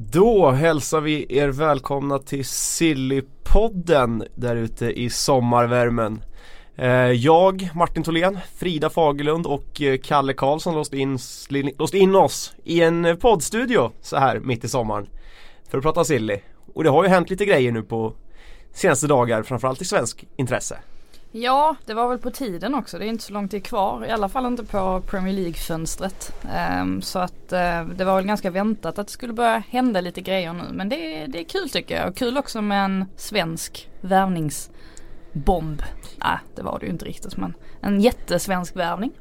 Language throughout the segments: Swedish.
Då hälsar vi er välkomna till Sillypodden där ute i sommarvärmen. Eh, jag, Martin Tholén, Frida Fagerlund och eh, Kalle Karlsson låst in, låst in oss i en poddstudio så här mitt i sommaren. För att prata silly. Och det har ju hänt lite grejer nu på senaste dagar, framförallt i svensk intresse. Ja, det var väl på tiden också. Det är inte så lång tid kvar. I alla fall inte på Premier League-fönstret. Um, så att uh, det var väl ganska väntat att det skulle börja hända lite grejer nu. Men det, det är kul tycker jag. Och kul också med en svensk värvningsbomb. Nej, det var det ju inte riktigt men en jättesvensk värvning.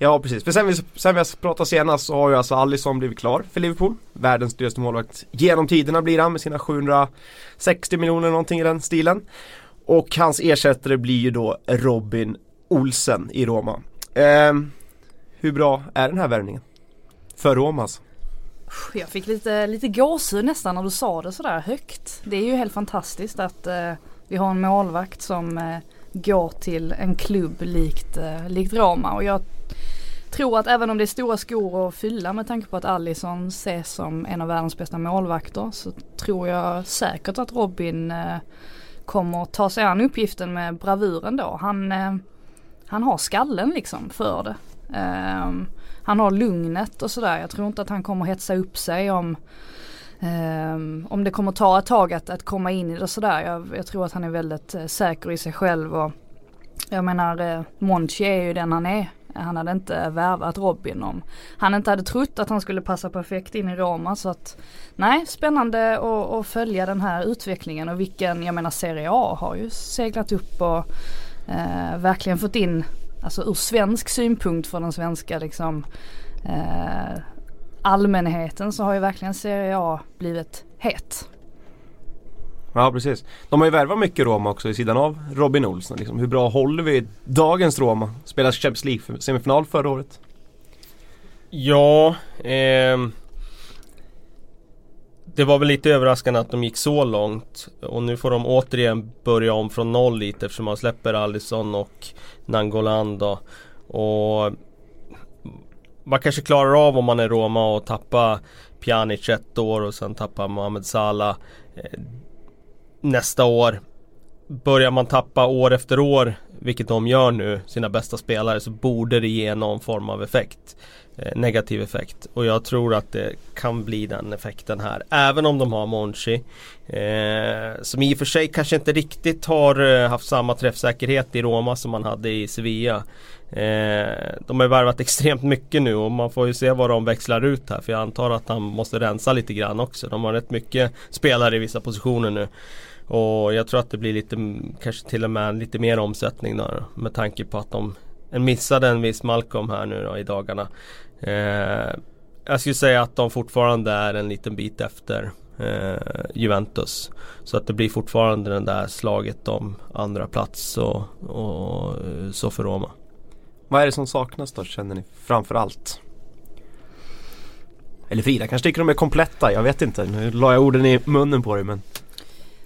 Ja precis, för sen vi, sen vi pratade senast så har ju alltså Alisson blivit klar för Liverpool. Världens dyraste målvakt genom tiderna blir han med sina 760 miljoner någonting i den stilen. Och hans ersättare blir ju då Robin Olsen i Roma. Eh, hur bra är den här värvningen? För Romas? Alltså. Jag fick lite, lite gåshud nästan när du sa det sådär högt. Det är ju helt fantastiskt att eh, vi har en målvakt som eh, går till en klubb likt, eh, likt Roma. Och jag tror att även om det är stora skor att fylla med tanke på att Allison ses som en av världens bästa målvakter så tror jag säkert att Robin eh, kommer ta sig an uppgiften med bravur ändå. Han, eh, han har skallen liksom för det. Eh, han har lugnet och sådär. Jag tror inte att han kommer hetsa upp sig om Um, om det kommer ta ett tag att, att komma in i det sådär. Jag, jag tror att han är väldigt eh, säker i sig själv och jag menar eh, Monchi är ju den han är. Han hade inte värvat Robin om han inte hade trott att han skulle passa perfekt in i Roma så att nej spännande att följa den här utvecklingen och vilken, jag menar Serie A har ju seglat upp och eh, verkligen fått in, alltså ur svensk synpunkt för den svenska liksom eh, allmänheten så har ju verkligen Serie A blivit het. Ja precis. De har ju värvat mycket Roma också i sidan av Robin Olsson. Liksom. Hur bra håller vi dagens Roma? Spelade Champions League semifinal förra året. Ja, eh, det var väl lite överraskande att de gick så långt. Och nu får de återigen börja om från noll lite eftersom man släpper Alisson och Nangolan då. Och man kanske klarar av om man är Roma och tappa Pjanic ett år och sen tappa Mohamed Salah. Eh, Nästa år Börjar man tappa år efter år Vilket de gör nu Sina bästa spelare så borde det ge någon form av effekt eh, Negativ effekt Och jag tror att det kan bli den effekten här Även om de har Monchi eh, Som i och för sig kanske inte riktigt har eh, haft samma träffsäkerhet i Roma som man hade i Sevilla Eh, de har ju värvat extremt mycket nu och man får ju se vad de växlar ut här för jag antar att han måste rensa lite grann också. De har rätt mycket spelare i vissa positioner nu. Och jag tror att det blir lite, kanske till och med lite mer omsättning där med tanke på att de missade en viss Malcolm här nu då, i dagarna. Eh, jag skulle säga att de fortfarande är en liten bit efter eh, Juventus. Så att det blir fortfarande den där slaget om andra plats och, och så för Roma. Vad är det som saknas då känner ni framförallt? Eller Frida kanske tycker de är kompletta, jag vet inte. Nu la jag orden i munnen på dig men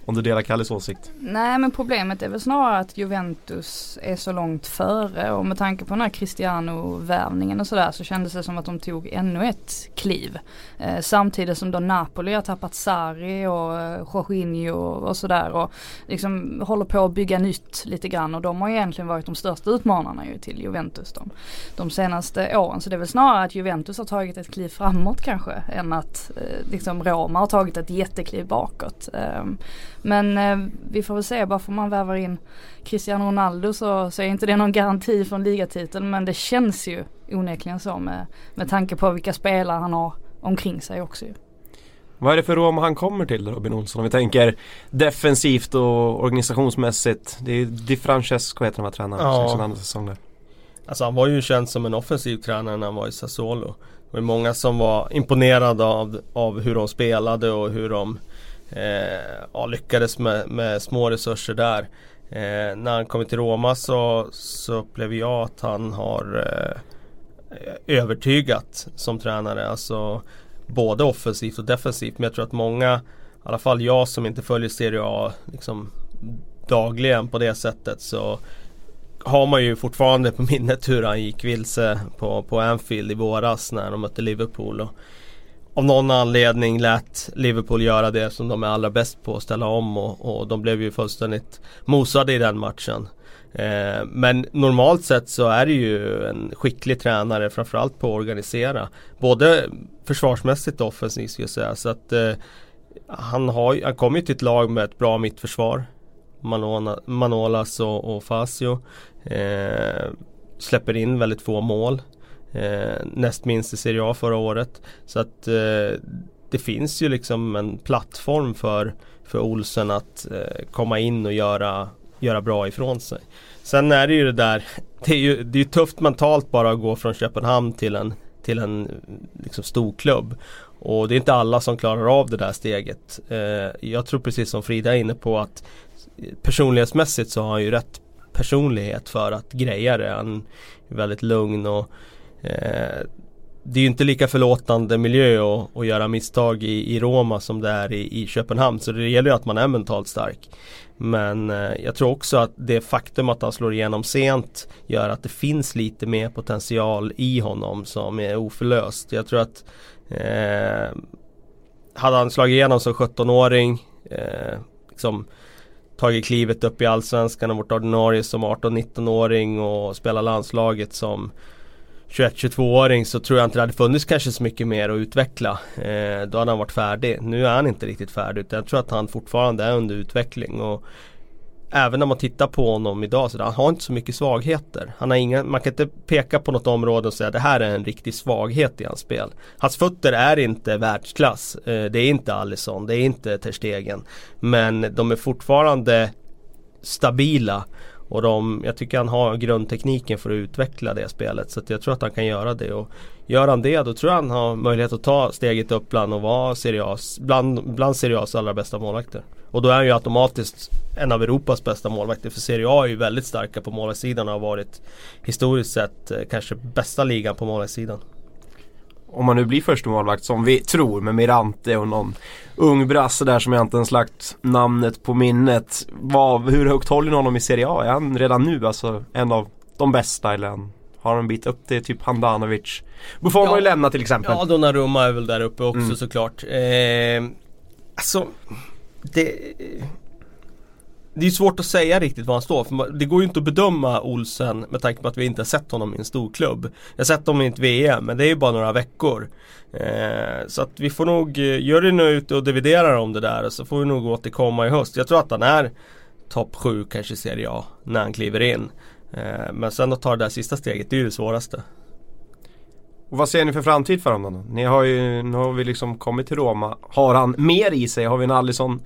om du delar Kalles åsikt? Nej men problemet är väl snarare att Juventus är så långt före och med tanke på den här Cristiano-värvningen och sådär så kändes det som att de tog ännu ett kliv. Eh, samtidigt som då Napoli har tappat Sarri och eh, Jorginho och sådär och liksom håller på att bygga nytt lite grann och de har egentligen varit de största utmanarna ju till Juventus de, de senaste åren. Så det är väl snarare att Juventus har tagit ett kliv framåt kanske än att eh, liksom Roma har tagit ett jättekliv bakåt. Ehm, men eh, vi får väl se, bara för man värvar in Cristiano Ronaldo så, så är inte det någon garanti för en ligatiteln men det känns ju onekligen så med, med tanke på vilka spelare han har omkring sig också ju. Vad är det för Roma han kommer till Robin Olsson? Om vi tänker defensivt och organisationsmässigt. Det är ju Di Francesco heter han var tränare ja. sin andra säsong där. Alltså han var ju känd som en offensiv tränare när han var i Sassuolo. Det var många som var imponerade av, av hur de spelade och hur de Eh, ja, lyckades med, med, små resurser där. Eh, när han kommer till Roma så, så upplever jag att han har eh, övertygat som tränare. Alltså både offensivt och defensivt. Men jag tror att många, i alla fall jag som inte följer Serie A liksom, dagligen på det sättet så har man ju fortfarande på minnet hur han gick vilse på, på Anfield i våras när de mötte Liverpool. Och, av någon anledning lät Liverpool göra det som de är allra bäst på, att ställa om och, och de blev ju fullständigt mosade i den matchen. Eh, men normalt sett så är det ju en skicklig tränare framförallt på att organisera. Både försvarsmässigt och offensivt skulle jag säga. Så att eh, han, har, han kommer ju till ett lag med ett bra mittförsvar. Manona, Manolas och, och Fasio. Eh, släpper in väldigt få mål. Eh, näst minst i Serie A förra året. Så att eh, det finns ju liksom en plattform för, för Olsen att eh, komma in och göra, göra bra ifrån sig. Sen är det ju det där, det är ju det är tufft mentalt bara att gå från Köpenhamn till en, till en liksom stor klubb. Och det är inte alla som klarar av det där steget. Eh, jag tror precis som Frida är inne på att eh, personlighetsmässigt så har han ju rätt personlighet för att greja det. Han är väldigt lugn och eh, Eh, det är ju inte lika förlåtande miljö att, att göra misstag i, i Roma som det är i, i Köpenhamn. Så det gäller ju att man är mentalt stark. Men eh, jag tror också att det faktum att han slår igenom sent gör att det finns lite mer potential i honom som är oförlöst. Jag tror att eh, hade han slagit igenom som 17-åring eh, liksom, tagit klivet upp i Allsvenskan och varit ordinarie som 18-19-åring och spelat landslaget som 21-22-åring så tror jag inte det hade funnits kanske så mycket mer att utveckla. Eh, då hade han varit färdig. Nu är han inte riktigt färdig utan jag tror att han fortfarande är under utveckling. Och även när man tittar på honom idag så han har inte så mycket svagheter. Han har inga, man kan inte peka på något område och säga att det här är en riktig svaghet i hans spel. Hans fötter är inte världsklass. Eh, det är inte Alisson, det är inte Ter Stegen. Men de är fortfarande stabila och de, jag tycker han har grundtekniken för att utveckla det spelet. Så jag tror att han kan göra det. Och gör han det då tror jag han har möjlighet att ta steget upp bland och vara seriös, bland, bland Serie allra bästa målvakter. Och då är han ju automatiskt en av Europas bästa målvakter. För Serie A är ju väldigt starka på målvaktssidan och har varit historiskt sett eh, kanske bästa ligan på målvaktssidan om man nu blir första målvakt som vi tror med Mirante och någon ung brasse där som jag inte ens lagt namnet på minnet. Vad, hur högt håller ni honom i Serie A? Är han redan nu alltså en av de bästa eller har han en bit upp till typ Handanovic? Buffon ja. har ju lämnat till exempel. Ja, Donnarumma är väl där uppe också mm. såklart. Eh, alltså, det det är svårt att säga riktigt var han står. För det går ju inte att bedöma Olsen med tanke på att vi inte har sett honom i en stor klubb. Jag har sett honom i ett VM men det är ju bara några veckor. Eh, så att vi får nog, eh, gör det nu ute och dividerar om det där och så får vi nog återkomma i höst. Jag tror att han är topp 7 kanske i Serie A när han kliver in. Eh, men sen att ta det där sista steget, det är ju det svåraste. Och vad ser ni för framtid för honom då? Ni har ju, nu har vi liksom kommit till Roma. Har han mer i sig? Har vi en Alisson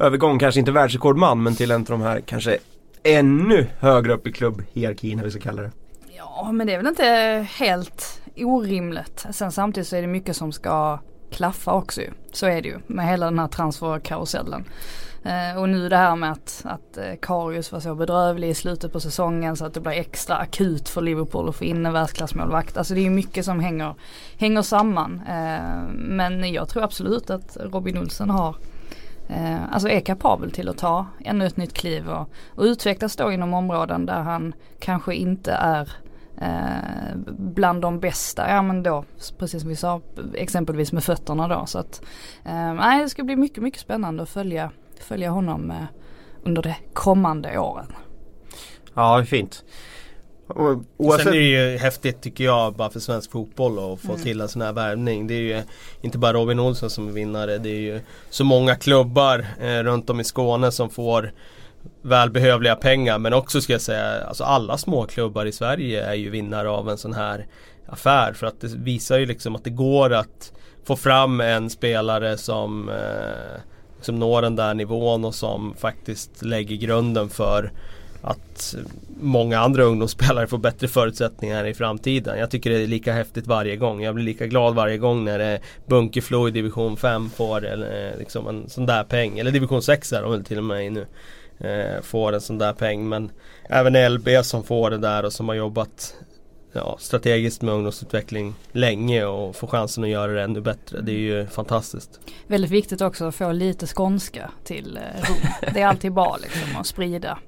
övergång, kanske inte världsrekordman men till en av de här kanske ännu högre upp i klubbhierarkin eller vi ska kalla det. Ja men det är väl inte helt orimligt. Sen samtidigt så är det mycket som ska klaffa också ju. Så är det ju med hela den här transferkarusellen. Eh, och nu det här med att, att eh, Karius var så bedrövlig i slutet på säsongen så att det blir extra akut för Liverpool att få in en världsklassmålvakt. Alltså det är mycket som hänger, hänger samman. Eh, men jag tror absolut att Robin Olsen har eh, alltså är kapabel till att ta ännu ett nytt kliv och, och utvecklas då inom områden där han kanske inte är eh, bland de bästa. Ja men då, precis som vi sa, exempelvis med fötterna då. Så att, eh, nej, det ska bli mycket, mycket spännande att följa, följa honom eh, under de kommande åren. Ja, fint. Oavsett... Sen är det ju häftigt tycker jag bara för svensk fotboll att få mm. till en sån här värvning. Det är ju inte bara Robin Olsson som är vinnare. Det är ju så många klubbar eh, runt om i Skåne som får välbehövliga pengar. Men också ska jag säga, alltså alla småklubbar i Sverige är ju vinnare av en sån här affär. För att det visar ju liksom att det går att få fram en spelare som, eh, som når den där nivån och som faktiskt lägger grunden för att många andra ungdomsspelare får bättre förutsättningar i framtiden. Jag tycker det är lika häftigt varje gång. Jag blir lika glad varje gång när det Bunkeflo i division 5 får eller, eh, liksom en sån där peng. Eller division 6 är de väl till och med i nu. Eh, får en sån där peng. Men även LB som får det där och som har jobbat ja, strategiskt med ungdomsutveckling länge och får chansen att göra det ännu bättre. Det är ju fantastiskt. Väldigt viktigt också att få lite skånska till eh, Rom. Det är alltid bra liksom att sprida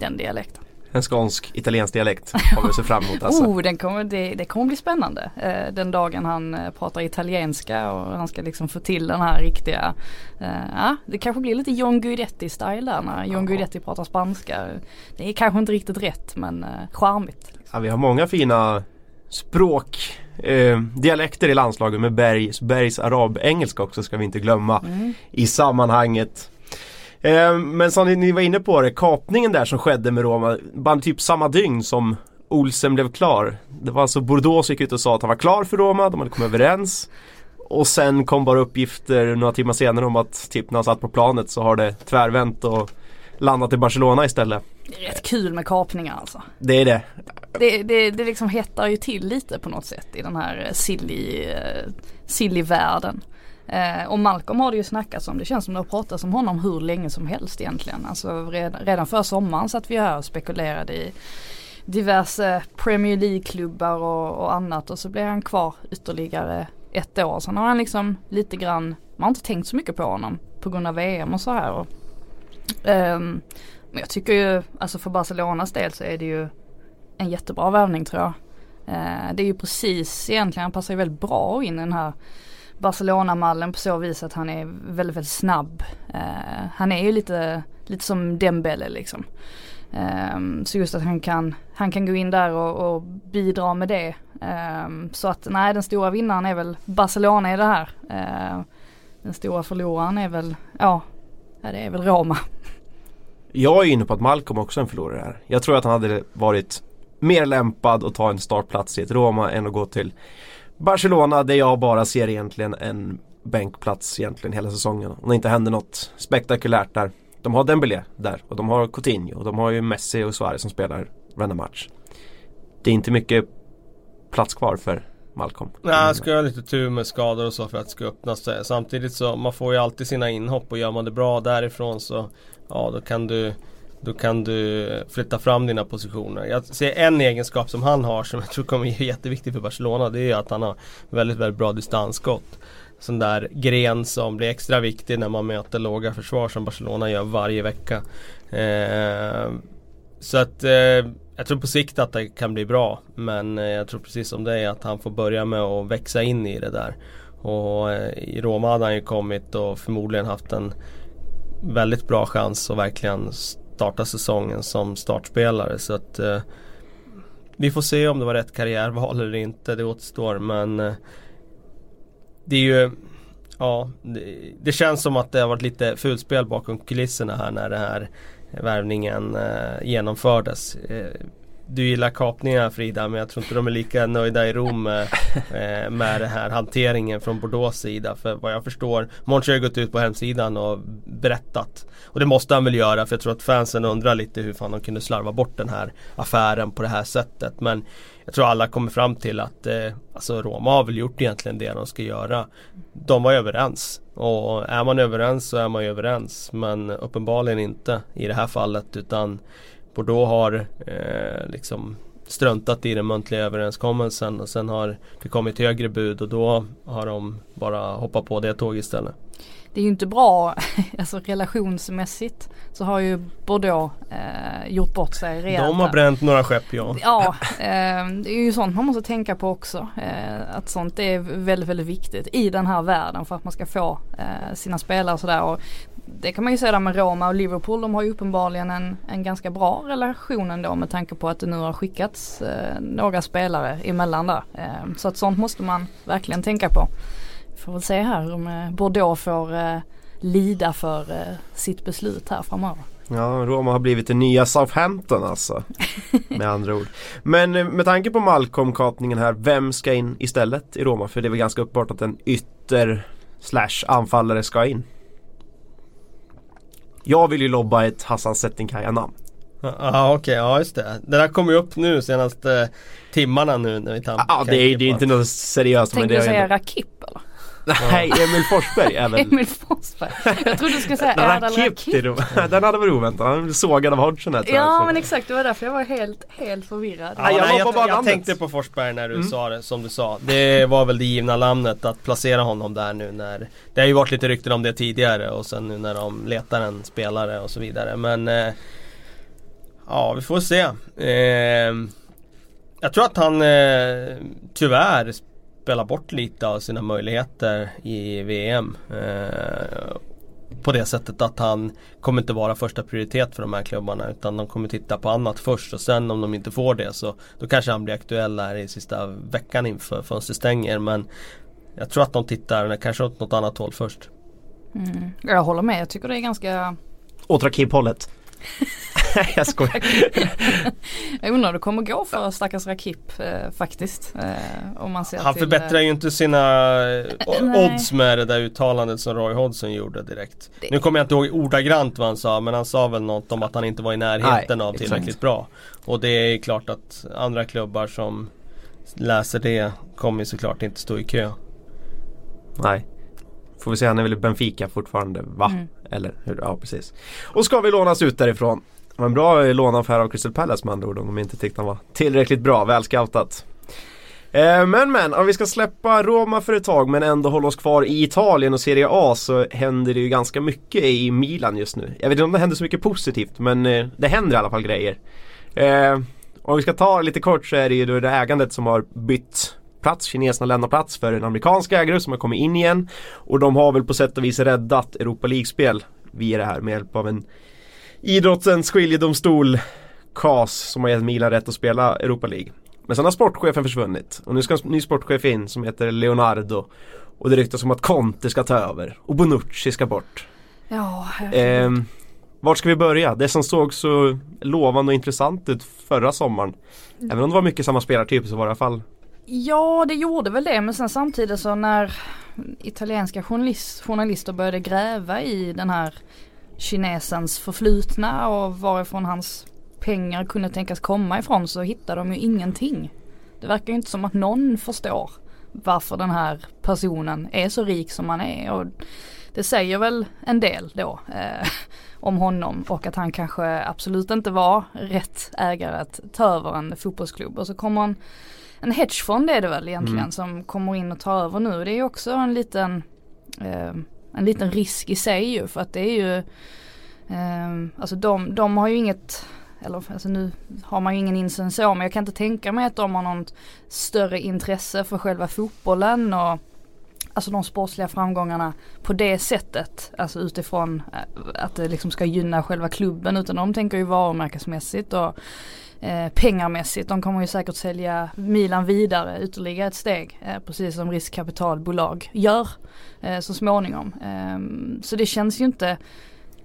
den dialekten. En skånsk italiensk dialekt har vi se fram emot alltså. Oh, den kommer, det, det kommer bli spännande. Eh, den dagen han eh, pratar italienska och han ska liksom få till den här riktiga, eh, ja det kanske blir lite John Guidetti-style där när John Guidetti pratar spanska. Det är kanske inte riktigt rätt men eh, charmigt. Ja, vi har många fina språk, eh, dialekter i landslaget med Bergs, Bergs arabengelska också ska vi inte glömma Mm. i sammanhanget. Eh, men som ni, var inne på det, kapningen där som skedde med Roma, bara typ samma dygn som Olsen blev klar. Det var alltså Bordeaux som gick ut och sa att han var klar för Roma, de hade kommit överens. Och sen kom bara uppgifter några timmar senare om att typ när han satt på planet så har det tvärvänt och landat i Barcelona istället. Det är rätt kul med kapningar alltså. Det är det. Det, det, det liksom hettar ju till lite på något sätt i den här silly, eh, silly-världen. Eh, och Malcolm har det ju snackats om, det känns som det har pratats om honom hur länge som helst egentligen. Alltså redan, redan för sommaren satt vi här och spekulerade i diverse Premier League-klubbar och, och annat och så blev han kvar ytterligare ett år. Sen har han liksom lite grann, man har inte tänkt så mycket på honom på grund av VM och så här. Och, ehm, men jag tycker ju, alltså för Barcelonas del så är det ju en jättebra värvning tror jag. Eh, det är ju precis egentligen, han passar ju väldigt bra in i den här Barcelona-mallen på så vis att han är väldigt, väldigt snabb. Eh, han är ju lite, lite som Dembele liksom. Eh, så just att han kan, han kan gå in där och, och bidra med det. Eh, så att nej, den stora vinnaren är väl Barcelona i det här. Eh, den stora förloraren är väl, ja, ja det är väl Roma. Jag är inne på att Malcolm också är en förlorare här. Jag tror att han hade varit mer lämpad att ta en startplats i ett Roma än att gå till Barcelona där jag bara ser egentligen en bänkplats egentligen hela säsongen. Om det inte händer något spektakulärt där. De har Dembélé där och de har Coutinho och de har ju Messi och Suarez som spelar varenda match. Det är inte mycket plats kvar för Malcolm. Nej, jag ska ha lite tur med skador och så för att det ska öppna sig. Samtidigt så man får ju alltid sina inhopp och gör man det bra därifrån så ja, då kan du då kan du flytta fram dina positioner. Jag ser en egenskap som han har som jag tror kommer bli jätteviktig för Barcelona. Det är att han har väldigt, väldigt bra distansskott. Sån där gren som blir extra viktig när man möter låga försvar som Barcelona gör varje vecka. Eh, så att eh, jag tror på sikt att det kan bli bra. Men eh, jag tror precis som dig att han får börja med att växa in i det där. Och eh, i Roma hade han ju kommit och förmodligen haft en väldigt bra chans att verkligen starta säsongen som startspelare. Så att eh, vi får se om det var rätt karriärval eller inte. Det återstår men eh, det är ju Ja, det, det, känns som att det har varit lite fulspel bakom kulisserna här när den här värvningen eh, genomfördes. Eh, du gillar kapningar Frida men jag tror inte de är lika nöjda i Rom med, med den här hanteringen från Bordeaux sida. För vad jag förstår, Monchi har ju gått ut på hemsidan och berättat. Och det måste han väl göra för jag tror att fansen undrar lite hur fan de kunde slarva bort den här affären på det här sättet. Men jag tror alla kommer fram till att eh, alltså Roma har väl gjort egentligen det de ska göra. De var överens. Och är man överens så är man ju överens. Men uppenbarligen inte i det här fallet utan Bordeaux har eh, liksom struntat i den muntliga överenskommelsen och sen har det kommit högre bud och då har de bara hoppat på det tåget istället. Det är ju inte bra, alltså relationsmässigt så har ju Bordeaux eh, gjort bort sig rejält. De har bränt några skepp ja. Ja, eh, det är ju sånt man måste tänka på också. Eh, att sånt är väldigt, väldigt viktigt i den här världen för att man ska få eh, sina spelare och sådär. Och det kan man ju säga där med Roma och Liverpool. De har ju uppenbarligen en, en ganska bra relation ändå med tanke på att det nu har skickats eh, några spelare emellan där. Eh, så att sånt måste man verkligen tänka på. Får väl se här om eh, Bordeaux får eh, lida för eh, sitt beslut här framöver. Ja, Roma har blivit det nya Southampton alltså. med andra ord. Men med tanke på Malcolm-kapningen här, vem ska in istället i Roma? För det är väl ganska uppenbart att en ytter slash anfallare ska in. Jag vill ju lobba ett Hassan Settinkaya-namn. Ja ah, okej, okay, ja just det. Det där kom ju upp nu senaste timmarna nu när vi tar Ja det är, det är inte något seriöst. Tänkte men du säga. Rakip eller? Nej, Emil Forsberg är väl... Emil Forsberg. Jag trodde du skulle säga Erdal Rakip. Rakip. Den hade varit oväntad. Han blev sågad av Hodgson här jag. Ja men exakt, det var därför jag var helt, helt förvirrad. Ja, jag jag, jag namnet. tänkte på Forsberg när du Mm. sa det som du sa. Det var väl det givna namnet att placera honom där nu när Det har ju varit lite rykten om det tidigare och sen nu när de letar en spelare och så vidare men eh, Ja, vi får se. Eh, jag tror att han eh, tyvärr spelar bort lite av sina möjligheter i VM. Eh, på det sättet att han kommer inte vara första prioritet för de här klubbarna utan de kommer titta på annat först och sen om de inte får det så då kanske han blir aktuell här i sista veckan inför fönstret stänger men jag tror att de tittar kanske åt något annat håll först. Mm. Jag håller med, jag tycker det är ganska Åt Rakip-hållet. jag skojar. jag undrar hur det kommer gå för stackars Rakip eh, faktiskt. Eh, om man ser Han till, förbättrar eh, ju inte sina eh, odds med det där uttalandet som Roy Hodgson gjorde direkt. Det- Nu kommer jag inte ihåg ordagrant vad han sa men han sa väl något om att han inte var i närheten Nej, av exakt. tillräckligt bra. Och det är klart att andra klubbar som läser det kommer såklart inte stå i kö. Nej. Får vi se, han är väl i Benfica fortfarande va? Mm. Eller hur? Ja precis. Och ska vi lånas ut därifrån? Det var en bra lånaffär låneaffär av Crystal Palace med andra ord om de inte tyckte han var tillräckligt bra, väl scoutat. Eh, Men men, om vi ska släppa Roma för ett tag men ändå hålla oss kvar i Italien och Serie A så händer det ju ganska mycket i Milan just nu. Jag vet inte om det händer så mycket positivt men eh, det händer i alla fall grejer. Eh, Om vi ska ta lite kort så är det ju då det ägandet som har bytt plats. Kineserna lämnar plats för en amerikansk ägare som har kommit in igen. Och de har väl på sätt och vis räddat Europa League-spel via det här med hjälp av en idrottens skiljedomstol KAS som har gett Milan rätt att spela Europa League. Men sen har sportchefen försvunnit och nu ska en ny sportchef in som heter Leonardo. Och det ryktas om att Conte ska ta över och Bonucci ska bort. Ja, Ehm, vart ska vi börja? Det som såg så lovande och intressant ut förra sommaren. Även om det var mycket samma spelartyp så var det i alla fall Ja det gjorde väl det men sen samtidigt så när italienska journalist, journalister började gräva i den här kinesens förflutna och varifrån hans pengar kunde tänkas komma ifrån så hittade de ju ingenting. Det verkar ju inte som att någon förstår varför den här personen är så rik som han är och det säger väl en del då eh, om honom och att han kanske absolut inte var rätt ägare att ta över en fotbollsklubb och så kommer han en hedgefond är det väl egentligen Mm. som kommer in och tar över nu. Det är också en liten eh, en liten risk i sig ju för att det är ju eh, Alltså de, de har ju inget eller alltså nu har man ju ingen insyn så men jag kan inte tänka mig att de har något större intresse för själva fotbollen och Alltså de sportsliga framgångarna på det sättet. Alltså utifrån eh, att det liksom ska gynna själva klubben utan de tänker ju varumärkesmässigt och eh, pengarmässigt. De kommer ju säkert sälja Milan vidare ytterligare ett steg. Eh, precis som riskkapitalbolag gör eh, så småningom. Eh, så det känns ju inte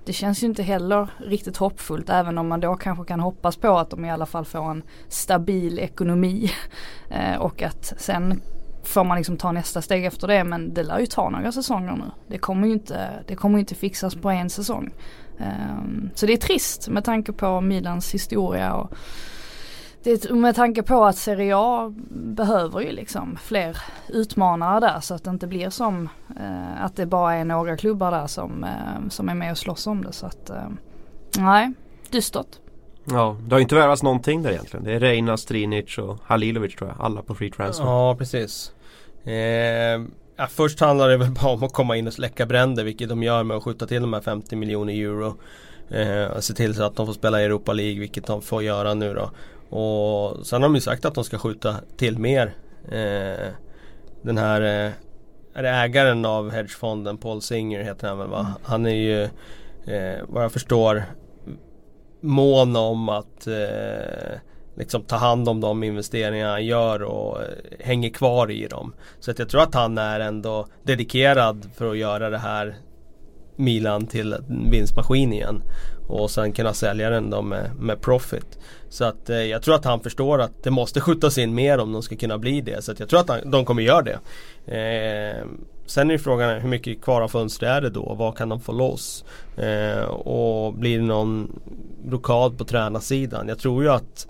det känns ju inte heller riktigt hoppfullt även om man då kanske kan hoppas på att de i alla fall får en stabil ekonomi. Eh, och att sen får man liksom ta nästa steg efter det men det lär ju ta några säsonger nu. Det kommer ju inte, det kommer ju inte fixas på en säsong. Ehm, så det är trist med tanke på Milans historia och det, är- med tanke på att Serie A behöver ju liksom fler utmanare där så att det inte blir som eh, att det bara är några klubbar där som, eh, som är med och slåss om det. Så att eh, nej, dystert. Ja, det har inte värvats någonting där egentligen. Det är Reina, Strinic och Halilovic tror jag. Alla på free transfer. Ja precis. Eh, ja, först handlar det väl bara om att komma in och släcka bränder vilket de gör med att skjuta till de här 50 miljoner euro. Eh, och se till så att de får spela i Europa League vilket de får göra nu då. Och sen har de ju sagt att de ska skjuta till mer. Eh, den här eh, är ägaren av hedgefonden Paul Singer heter han väl va? Han är ju eh, vad jag förstår mån om att eh, liksom ta hand om de investeringar han gör och eh, hänger kvar i dem. Så att jag tror att han är ändå dedikerad för att göra det här Milan till en vinstmaskin igen. Och sen kunna sälja den då med, med profit. Så att eh, jag tror att han förstår att det måste skjutas in mer om de ska kunna bli det. Så att jag tror att han, de kommer göra det. Eh, sen är ju frågan hur mycket kvar av fönstret är det då? Vad kan de få loss? Eh, och blir det någon blockad på tränarsidan? Jag tror ju att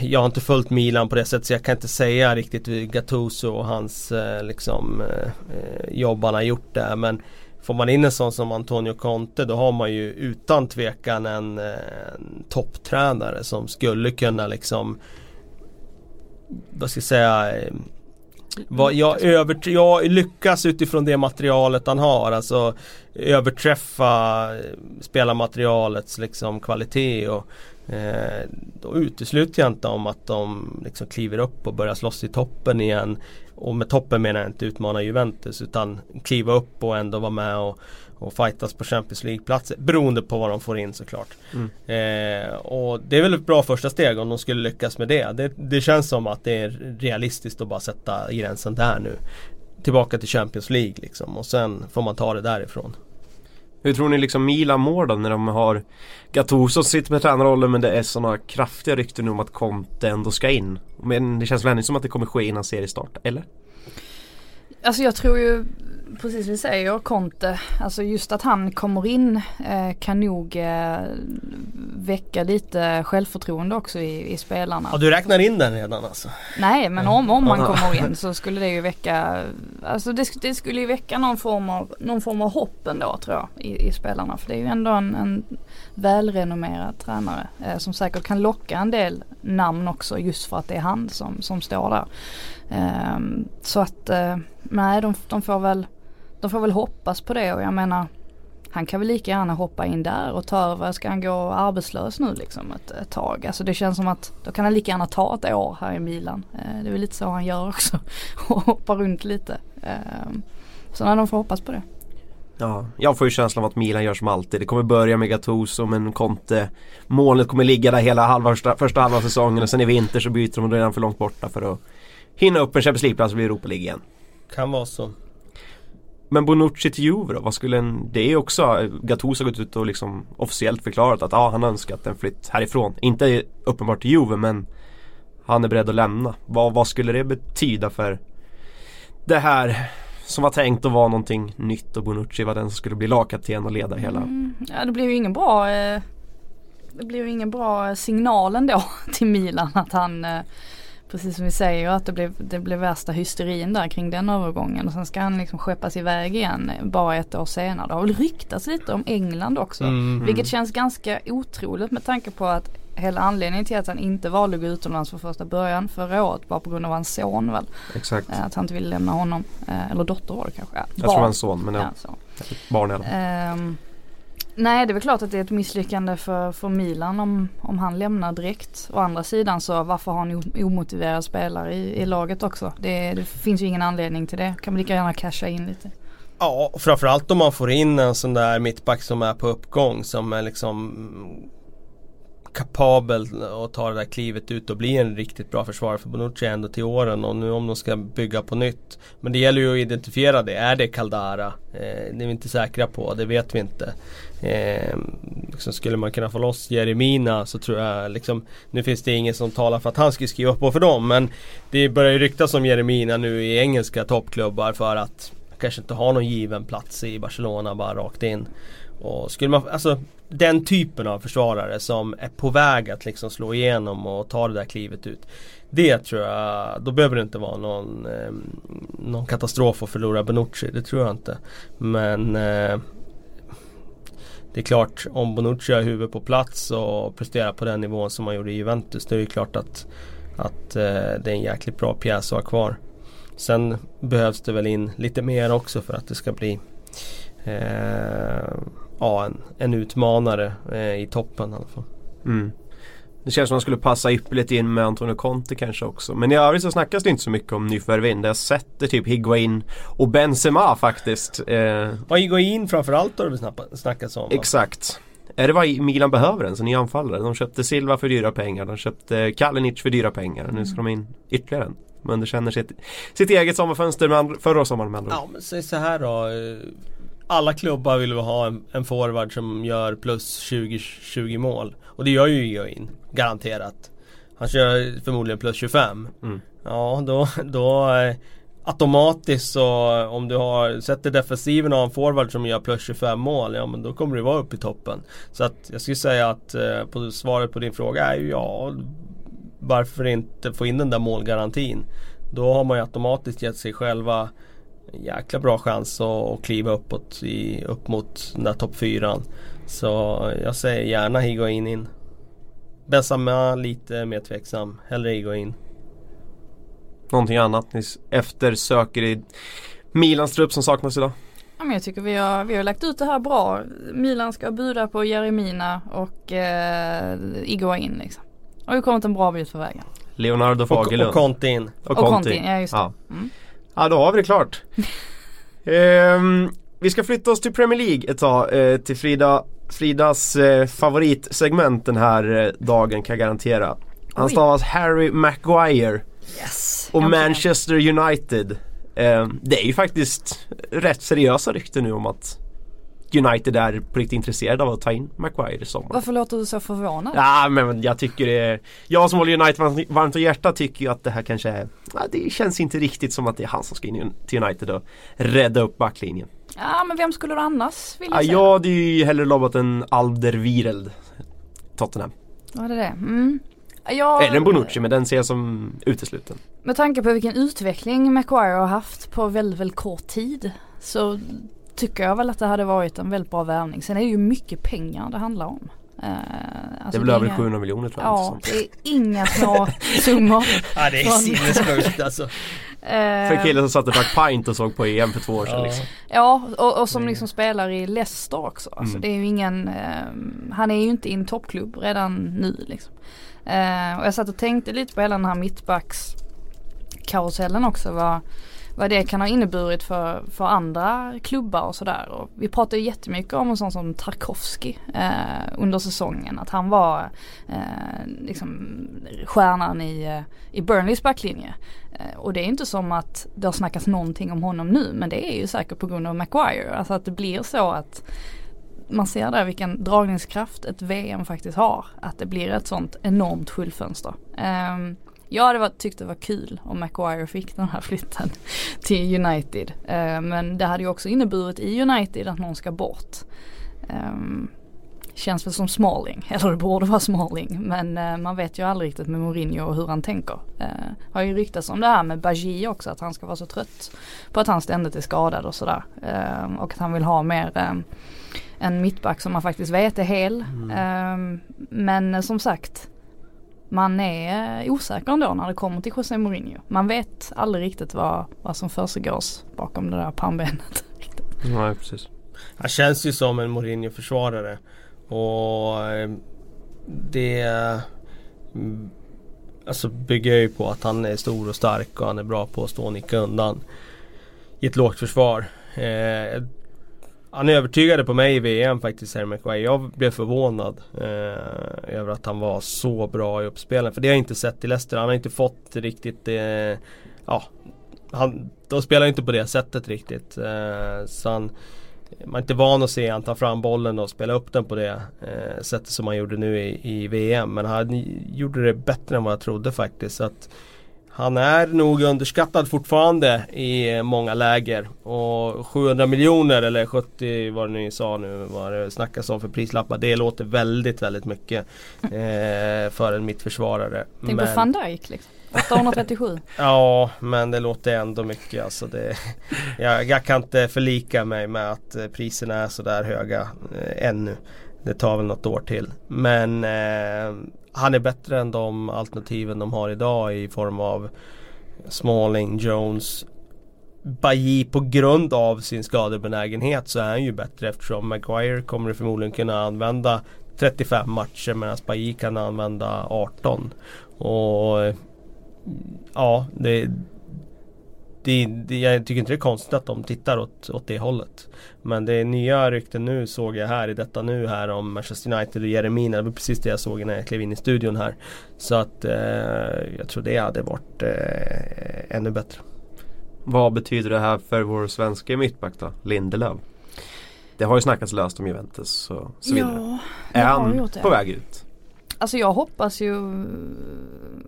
jag har inte följt Milan på det sättet så jag kan inte säga riktigt hur Gattuso och hans eh, liksom, eh, eh, jobb han har gjort där. Men får man in en sån som Antonio Conte då har man ju utan tvekan en, eh, en topptränare som skulle kunna liksom vad ska jag säga eh, vad jag, över, jag lyckas utifrån det materialet han har. Alltså överträffa spelarmaterialets liksom kvalitet. Och Eh, då utesluter jag inte om att de liksom kliver upp och börjar slåss i toppen igen. Och med toppen menar jag inte utmana Juventus utan kliva upp och ändå vara med och, och fightas på Champions League-platser. Beroende på vad de får in såklart. Mm. Eh, och det är väl ett bra första steg om de skulle lyckas med det. det. Det känns som att det är realistiskt att bara sätta gränsen där nu. Tillbaka till Champions League liksom och sen får man ta det därifrån. Hur tror ni liksom Milan mår då när de har Gattuso som sitter med tränarrollen men det är sådana kraftiga rykten om att Conte ändå ska in. Men det känns väl ändå som att det kommer ske innan seriestart, eller? Alltså jag tror ju precis vi säger, Conte, alltså just att han kommer in eh, kan nog eh, väcka lite självförtroende också i, i, spelarna. Ja du räknar in den redan alltså? Nej men om, om man kommer in så skulle det ju väcka, alltså det, det, skulle ju väcka någon form av, någon form av hopp ändå tror jag i, i spelarna. För det är ju ändå en, en välrenommerad tränare eh, som säkert kan locka en del namn också just för att det är han som, som står där. Ehm, så att eh, nej de, de får väl de får väl hoppas på det och jag menar han kan väl lika gärna hoppa in där och ta över, ska han gå arbetslös nu liksom ett, ett tag? Alltså det känns som att då kan han lika gärna ta ett år här i Milan. Eh, det är väl lite så han gör också. och hoppa runt lite. Eh, så när de får hoppas på det. Ja, jag får ju känslan av att Milan gör som alltid. Det kommer börja med Gattuso men Conte Målet kommer ligga där hela halva, första, första halva säsongen och sen i vinter så byter de redan för långt borta för att hinna upp en Champions League-plats och bli Europa League igen. Kan vara så. Men Bonucci till Juve då? Vad skulle en, det är också, Gattuso har gått ut och liksom officiellt förklarat att ja, han önskat en flytt härifrån. Inte uppenbart till Juve men han är beredd att lämna. Vad, vad skulle det betyda för det här som var tänkt att vara någonting nytt och Bonucci var den som skulle bli lagkapten och leda hela. Mm, ja det blev ju ingen bra eh, Det blev ju ingen bra signal ändå till Milan att han eh, Precis som vi säger att det blev, det blev värsta hysterin där kring den övergången och sen ska han liksom skeppas iväg igen bara ett år senare. Det har väl ryktats lite om England också. Mm. Vilket känns ganska otroligt med tanke på att hela anledningen till att han inte valde att gå utomlands för första början förra året var på grund av hans son väl. Exakt. Eh, att han inte ville lämna honom. Eh, eller dotter var det kanske. Ja, jag tror det var en son men ja. ja barn alla fall. Um, Nej det är väl klart att det är ett misslyckande för, för Milan om, om han lämnar direkt. Å andra sidan så varför har ni omotiverade spelare i, i laget också? Det, det, finns ju ingen anledning till det. Kan man lika gärna casha in lite. Ja, framförallt om man får in en sån där mittback som är på uppgång som är liksom kapabel att ta det där klivet ut och bli en riktigt bra försvarare för Bonucci ändå till åren och nu om de ska bygga på nytt. Men det gäller ju att identifiera det. Är det Caldara? Eh, det är vi inte säkra på, det vet vi inte. Eh, liksom skulle man kunna få loss Jeremina så tror jag liksom Nu finns det ingen som talar för att han skulle skriva på för dem men Det börjar ju ryktas om Jeremina nu i engelska toppklubbar för att Kanske inte har någon given plats i Barcelona bara rakt in. Och skulle man, alltså den typen av försvarare som är på väg att liksom slå igenom och ta det där klivet ut. Det tror jag, då behöver det inte vara någon, eh, någon katastrof att förlora Benucci, Det tror jag inte. Men eh, det är klart, om Bonucci har huvudet på plats och presterar på den nivån som han gjorde i Juventus. då är det klart att, att eh, det är en jäkligt bra pjäs att ha kvar. Sen behövs det väl in lite mer också för att det ska bli eh, ja, en, en utmanare eh, i toppen i alla fall. Mm. Det känns som att man skulle passa ypperligt in med Antonio Conte kanske också. Men i övrigt så snackas det inte så mycket om nyförvärv in. Jag sätter typ Higuain och Benzema faktiskt. Eh. Och Higuain framförallt har det snackats om. Va? Exakt. Är det vad Milan behöver en, så ny anfallare? De köpte Silva för dyra pengar, de köpte Kalinic för dyra pengar. Nu ska de in ytterligare en. Men det känner sitt, sitt eget sommarfönster med förra sommaren med andra Ja men säg så här då alla klubbar vill ha en, en forward som gör plus 20, 20 mål. Och det gör ju Higuain, garanterat. Han kör förmodligen plus 25. Mm. Ja, då, då eh, automatiskt så om du har, sätter defensiven och har en forward som gör plus 25 mål, ja men då kommer du vara uppe i toppen. Så att jag skulle säga att eh, på svaret på din fråga är ju ja, varför inte få in den där målgarantin? Då har man ju automatiskt gett sig själva jäkla bra chans att, kliva uppåt i, upp mot den där topp fyran. Så jag säger gärna Higuain in. Benzema lite mer tveksam. Hellre Higuain. Någonting annat ni eftersöker i Milans trupp som saknas idag? Ja, men jag tycker vi har, vi har lagt ut det här bra. Milan ska buda på Jeremina och eh, Iguain liksom. Och vi kommit en bra bit på vägen. Leonardo Och, Fagerlund. och Conte in. Och Conti, ja just det. Ja. Mm. ja, då har vi det klart. Ehm, vi ska flytta oss till Premier League ett tag. Eh, till Frida, Fridas eh, favoritsegment den här eh, dagen kan jag garantera. Han Oj. stavas Harry Maguire Yes! och. Manchester United. Ehm, det är ju faktiskt rätt seriösa rykten nu om att United är på riktigt intresserade av att ta in Maguire i sommar. Varför låter du så förvånad? Ja men jag tycker det är Jag som håller United varmt- om hjärtat tycker ju att det här kanske är ja, Det känns inte riktigt som att det är han som ska in till United och rädda upp backlinjen Ja men vem skulle du annars vilja ja, se? Jag hade ju hellre lobbat en Alderweireld Tottenham Var det det? Mm. Jag, Eller en Bonucci men den ser jag som utesluten Med tanke på vilken utveckling Maguire har haft på väldigt, väldigt kort tid så tycker jag väl att det hade varit en väldigt bra värvning. Sen är det ju mycket pengar det handlar om. Det alltså är väl över inga- 700 miljoner tror jag Ja, det är inga små summor. Ja det är sinnessjukt alltså. Eh, För en kille som satte drack pint och såg på EM för två år sedan Ja. liksom. Ja, och, och som liksom spelar i Leicester också. Alltså Mm. det är ju ingen, eh, han är ju inte i en toppklubb redan nu liksom. Eh, och jag satt och tänkte lite på hela den här mittbacks karusellen också. Vad, vad det kan ha inneburit för, för andra klubbar och sådär. Och vi pratade ju jättemycket om en sån som Tarkovsky eh, under säsongen. Att han var eh, liksom stjärnan i, eh, i Burnleys backlinje. Eh, Och det är inte som att det har snackats någonting om honom nu men det är ju säkert på grund av Maguire. Alltså att det blir så att man ser där vilken dragningskraft ett VM faktiskt har. Att det blir ett sånt enormt skyltfönster. Um, ehm, jag hade varit, tyckt det var kul om Maguire fick den här flytten till United. Eh, men det hade ju också inneburit i United att någon ska bort. Ehm, känns väl som Smalling, eller det borde vara Smalling. Men eh, man vet ju aldrig riktigt med Mourinho och hur han tänker. Uh, har ju ryktats om det här med Bajie också, att han ska vara så trött på att han ständigt är skadad och sådär. Ehm, och att han vill ha mer en mittback som man faktiskt vet är hel. Ehm, men eh, som sagt, man är osäker ändå när det kommer till José Mourinho. Man vet aldrig riktigt vad, vad som försiggås bakom det där pannbenet. Nej precis Han känns ju som en Mourinho-försvarare. Och eh, det mm, Alltså bygger jag ju på att han är stor och stark och han är bra på att stå och nicka undan. I ett lågt försvar. Eh, han övertygade på mig i VM faktiskt, Harry McQuay. Jag blev förvånad eh, över att han var så bra i uppspelen. För det har jag inte sett i Leicester. Han har inte fått riktigt det... ja, han, de spelar inte på det sättet riktigt. Eh, så han, man är inte van att se han ta fram bollen och spela upp den på det eh, sättet som han gjorde nu i, i VM. Men han gjorde det bättre än vad jag trodde faktiskt. Så att han är nog underskattad fortfarande i många läger. Och 700 miljoner eller 70 vad det nu sa nu vad det snackas om för prislappar. Det låter väldigt väldigt mycket eh, för en mittförsvarare. Tänk på van Dijk liksom. 837. Ja men det låter ändå mycket alltså det, jag, jag kan inte förlika mig med att eh, priserna är sådär höga eh, ännu. Det tar väl något år till. Men eh, han är bättre än de alternativen de har idag i form av Smalling, Jones Bailly på grund av sin skadebenägenhet så är han ju bättre eftersom Maguire kommer förmodligen kunna använda 35 matcher medan Bailly kan använda 18. Och ja, det, det, det, jag tycker inte det är konstigt att de tittar åt, åt det hållet. Men det är nya rykten nu såg jag här i detta nu här om Manchester United och Jeremina. Det var precis det jag såg när jag klev in i studion här. Så att eh, jag tror det hade varit eh, ännu bättre. Vad betyder det här för vår svenska mittback då? Lindelöf Det har ju snackats löst om Juventus och så vidare ja, det Är har han gjort det. på väg ut? Alltså jag hoppas ju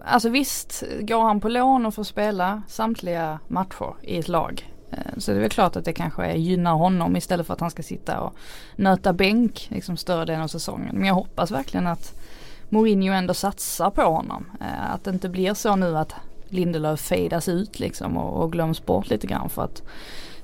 Alltså visst, går han på lån och får spela samtliga matcher i ett lag eh, så det är väl klart att det kanske gynnar honom istället för att han ska sitta och nöta bänk liksom större delen av säsongen. Men jag hoppas verkligen att Mourinho ändå satsar på honom. Eh, att det inte blir så nu att Lindelöf fejdas ut liksom och, och glöms bort lite grann för att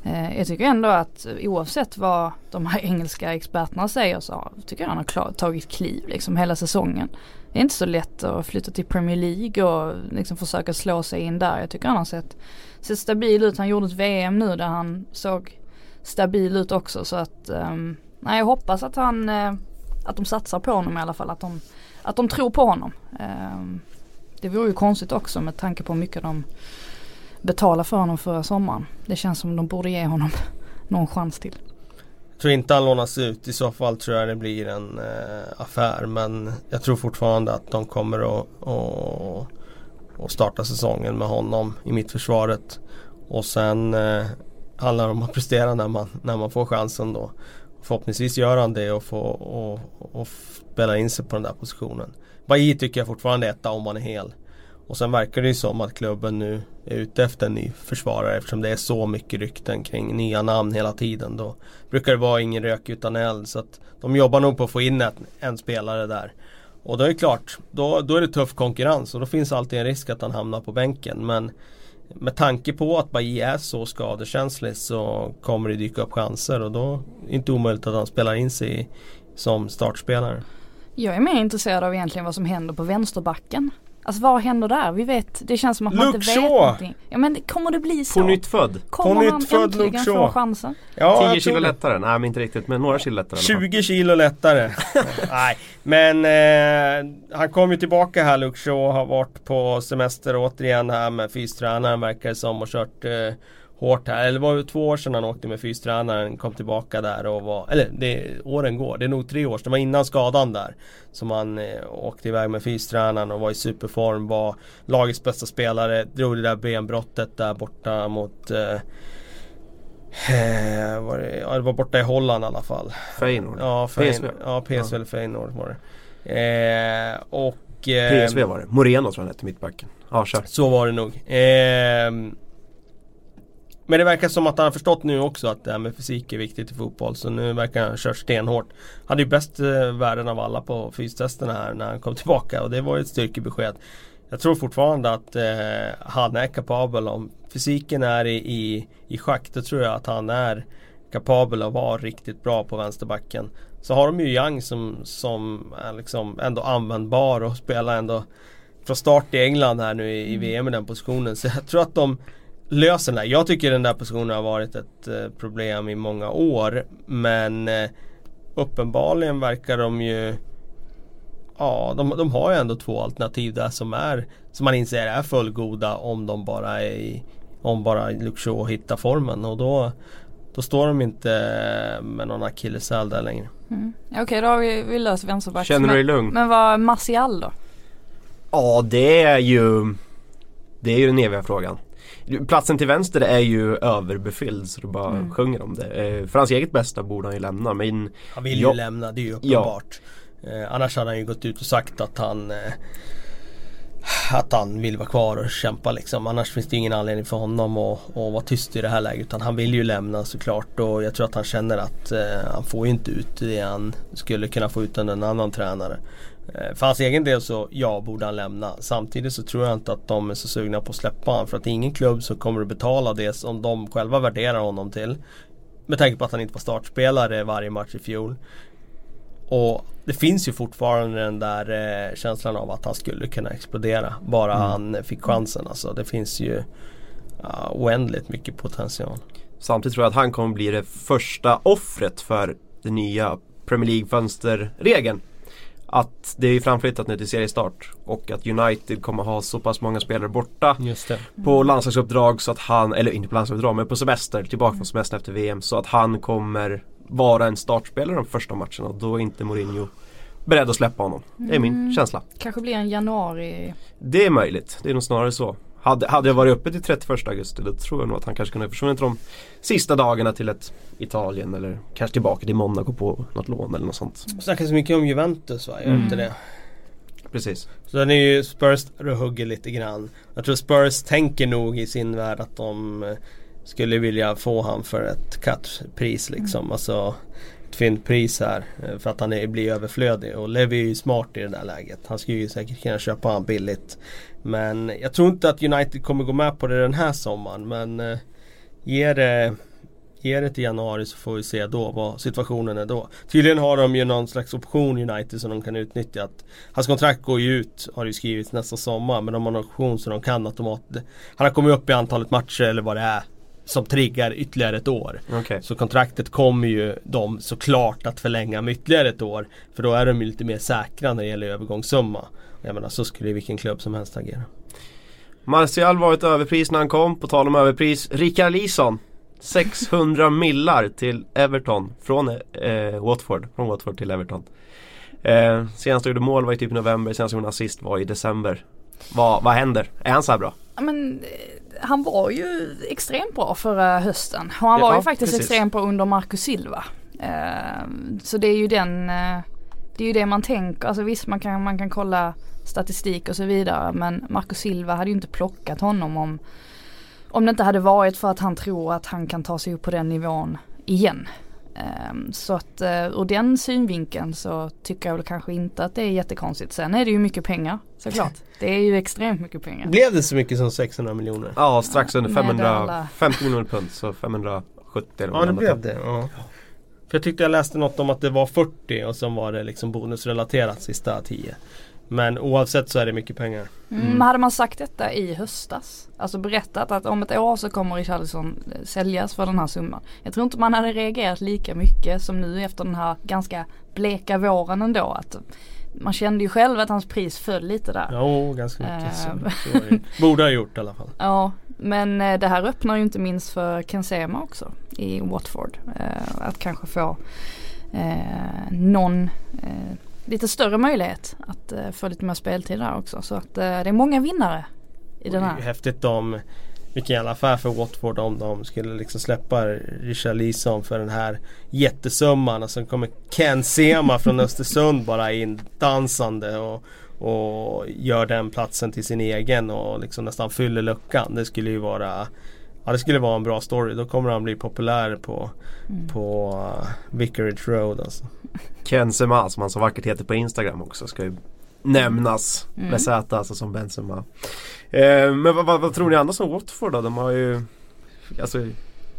Eh, jag tycker ändå att oavsett vad de här engelska experterna säger så tycker jag han har klar, tagit kliv liksom hela säsongen. Det är inte så lätt att flytta till Premier League och liksom försöka slå sig in där. Jag tycker han har sett, sett stabil ut. Han gjorde ett VM nu där han såg stabil ut också så att um, nej, jag hoppas att han uh, att de satsar på honom i alla fall. Att de, att de tror på honom. Um, det vore ju konstigt också med tanke på hur mycket de betala för honom förra sommaren. Det känns som de borde ge honom någon chans till. Jag tror inte han lånas ut. I så fall tror jag det blir en eh, affär. Men jag tror fortfarande att de kommer att, att, att starta säsongen med honom i mittförsvaret. Och sen eh, handlar det om att prestera när man, när man får chansen då. Förhoppningsvis gör han det och får och, och spela in sig på den där positionen. Bailly tycker jag fortfarande är etta om han är hel. Och sen verkar det ju som att klubben nu är ute efter en ny försvarare eftersom det är så mycket rykten kring nya namn hela tiden. Då brukar det vara ingen rök utan eld. Så att de jobbar nog på att få in ett, en spelare där. Och då är det klart, då, då är det tuff konkurrens och då finns alltid en risk att han hamnar på bänken. Men med tanke på att Bailly är så skadekänslig så kommer det dyka upp chanser och då är det inte omöjligt att han spelar in sig som startspelare. Jag är mer intresserad av egentligen vad som händer på vänsterbacken. Alltså vad händer där? Vi vet, det känns som att man Luke inte vet Shaw. någonting. Ja men kommer det bli så? På nytt född. Kommer på han nytt född äntligen få chansen? Ja, 10 kilo lättare? Nej men inte riktigt men några kilo lättare 20 kilo lättare. Nej men eh, han kom ju tillbaka här Luke Shaw har varit på semester återigen här med fystränaren verkar det som och kört eh, hårt här. Eller det var ju två år sedan han åkte med fystränaren, kom tillbaka där och var, eller det, åren går, det är nog tre år sedan, det var innan skadan där. Som han eh, åkte iväg med fystränaren och var i superform, var lagets bästa spelare, drog det där benbrottet där borta mot eh, eh var det, ja, det var borta i Holland i alla fall. Feyenoord? Ja, Fein, PSV. Ja, PSV eller Feyenoord var det. Eh, och eh, PSV var det. Moreno tror jag han hette, mittbacken. Ja, kör. Så var det nog. Eh, men det verkar som att han har förstått nu också att det här med fysik är viktigt i fotboll. Så nu verkar han ha kört stenhårt. Hade ju bäst eh, värden av alla på fystesterna här när han kom tillbaka och det var ju ett styrkebesked. Jag tror fortfarande att eh, han är kapabel om fysiken är i, i, i schack. Då tror jag att han är kapabel att vara riktigt bra på vänsterbacken. Så har de ju Young som, som är liksom ändå användbar och spelar ändå från start i England här nu i, i VM i den positionen. Så jag tror att de löser den där. Jag tycker den där positionen har varit ett eh, problem i många år. Men eh, uppenbarligen verkar de ju Ja, de, de har ju ändå två alternativ där som är Som man inser är fullgoda om de bara är i, Om bara Luxor hittar formen och då Då står de inte med någon akilleshäl där längre. Mm. Okej, okay, då har vi, vi löst vänsterback. Känner du dig lugn? Men vad Martial då? Ja, det är ju Det är ju den eviga frågan. Platsen till vänster är ju överbefylld så du bara mm. sjunger om det. Eh, för hans eget bästa borde han ju lämna men Han vill ju jag, lämna, det är ju uppenbart. Ja. Eh, annars hade han ju gått ut och sagt att han eh, att han vill vara kvar och kämpa liksom. Annars finns det ingen anledning för honom att, att vara tyst i det här läget. Utan han vill ju lämna såklart och jag tror att han känner att eh, han får ju inte ut det han skulle kunna få ut under en annan tränare. Eh, för hans egen del så, ja, borde han lämna. Samtidigt så tror jag inte att de är så sugna på att släppa honom. För att det är ingen klubb som kommer att betala det som de själva värderar honom till. Med tanke på att han inte var startspelare varje match i fjol. Och det finns ju fortfarande den där eh, känslan av att han skulle kunna explodera. Bara mm. han fick chansen. Alltså, det finns ju uh, oändligt mycket potential. Samtidigt tror jag att han kommer bli det första offret för den nya Premier League-fönsterregeln att det är framflyttat nu till seriestart och att United kommer ha så pass många spelare borta på landslagsuppdrag så att han, eller inte på landslagsuppdrag men på semester, tillbaka från semester efter VM så att han kommer vara en startspelare de första matcherna och då är inte Mourinho beredd att släppa honom. Det är min mm, känsla. Kanske blir en januari Det är möjligt, det är nog snarare så. Hade, hade jag varit uppe till 31 augusti då tror jag nog att han kanske kunde ha försvunnit de sista dagarna till ett Italien eller kanske tillbaka till Monaco på något lån eller något sånt. Det snackas mycket om Juventus va? Gör mm. inte det? Precis. Så den är ju Spurs hugger lite grann. Jag tror Spurs tänker nog i sin värld att de skulle vilja få han för ett cut-pris liksom. Mm. Alltså ett fint pris här eh, för att han är, blir överflödig och Levi är ju smart i det där läget. Han skulle ju säkert kunna köpa han billigt. Men jag tror inte att United kommer gå med på det den här sommaren men eh, Ge det Ge det till januari så får vi se då vad situationen är då. Tydligen har de ju någon slags option United som de kan utnyttja. Att hans kontrakt går ju ut har ju skrivits nästa sommar men de har en option så de kan automatiskt Han har kommit upp i antalet matcher eller vad det är som triggar ytterligare ett år. Okay. Så kontraktet kommer ju de såklart att förlänga med ytterligare ett år. För då är de ju lite mer säkra när det gäller övergångssumma. Jag menar så skulle vilken klubb som helst agera. Martial var ett överpris när han kom. På tal om överpris. Rickard Lison 600 millar till Everton från eh, Watford. Från Watford till Everton. Eh, senast gjorde mål var i typ november, senast gjorde assist var i december. Vad, vad händer? Är han så här bra? Men, eh, han var ju extremt bra förra hösten och han var ju faktiskt precis. extremt bra under Marcus Silva. Eh, så det är ju den, eh, det är ju det man tänker, alltså visst man kan, man kan kolla statistik och så vidare men Marcus Silva hade ju inte plockat honom om om det inte hade varit för att han tror att han kan ta sig upp på den nivån igen. Um, så att uh, ur den synvinkeln så tycker jag väl kanske inte att det är jättekonstigt. Sen är det ju mycket pengar såklart. Det är ju extremt mycket pengar. Blev det så mycket som 600 miljoner? Ja strax under 550 miljoner pund så 570 eller Ja det blev det. Ja. För jag tyckte jag läste något om att det var 40 och sen var det liksom bonusrelaterat sista 10. Men oavsett så är det mycket pengar. Mm. Mm. Hade man sagt detta i höstas, alltså berättat att om ett år så kommer Richarlison eh, säljas för den här summan. Jag tror inte man hade reagerat lika mycket som nu efter den här ganska bleka våren ändå. Att man kände ju själv att hans pris föll lite där. Ja, ganska mycket. så, eh. Borde ha gjort i alla fall. Ja, men eh, det här öppnar ju inte minst för Kensema också i Watford. Att kanske få någon lite större möjlighet att uh, få lite mer speltid där också. Så att uh, det är många vinnare i den här. Det är häftigt om vilken jävla affär för Watford om de skulle liksom släppa Richard Leeson för den här jättesumman och sen kommer Ken Sema från Östersund bara in dansande och, och gör den platsen till sin egen och liksom nästan fyller luckan. Det skulle ju vara Ja det skulle vara en bra story. Då kommer han bli populär på, mm. på uh, Vicarage Road alltså. Ken Sema som han så vackert heter på Instagram också ska ju nämnas mm. med Z alltså som Benzema. Eh, men vad, vad, vad, tror ni annars om Watford då? De har ju alltså,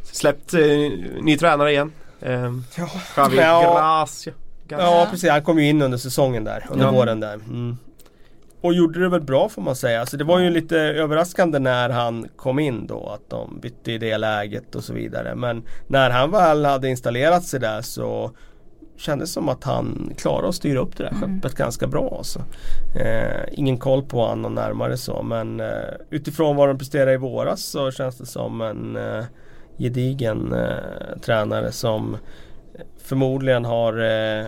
släppt eh, ny tränare igen. Eh, ja. Javi ja. Gracia. Ja precis, han kom ju in under säsongen där, under ja. våren där. Mm. Och gjorde det väl bra får man säga. Alltså det var ju lite överraskande när han kom in då att de bytte i det läget och så vidare. Men när han väl hade installerat sig där så kändes som att han klarade att styra upp det där mm. skeppet ganska bra. Alltså. Eh, ingen koll på honom närmare så men eh, utifrån vad de presterade i våras så känns det som en eh, gedigen eh, tränare som förmodligen har eh,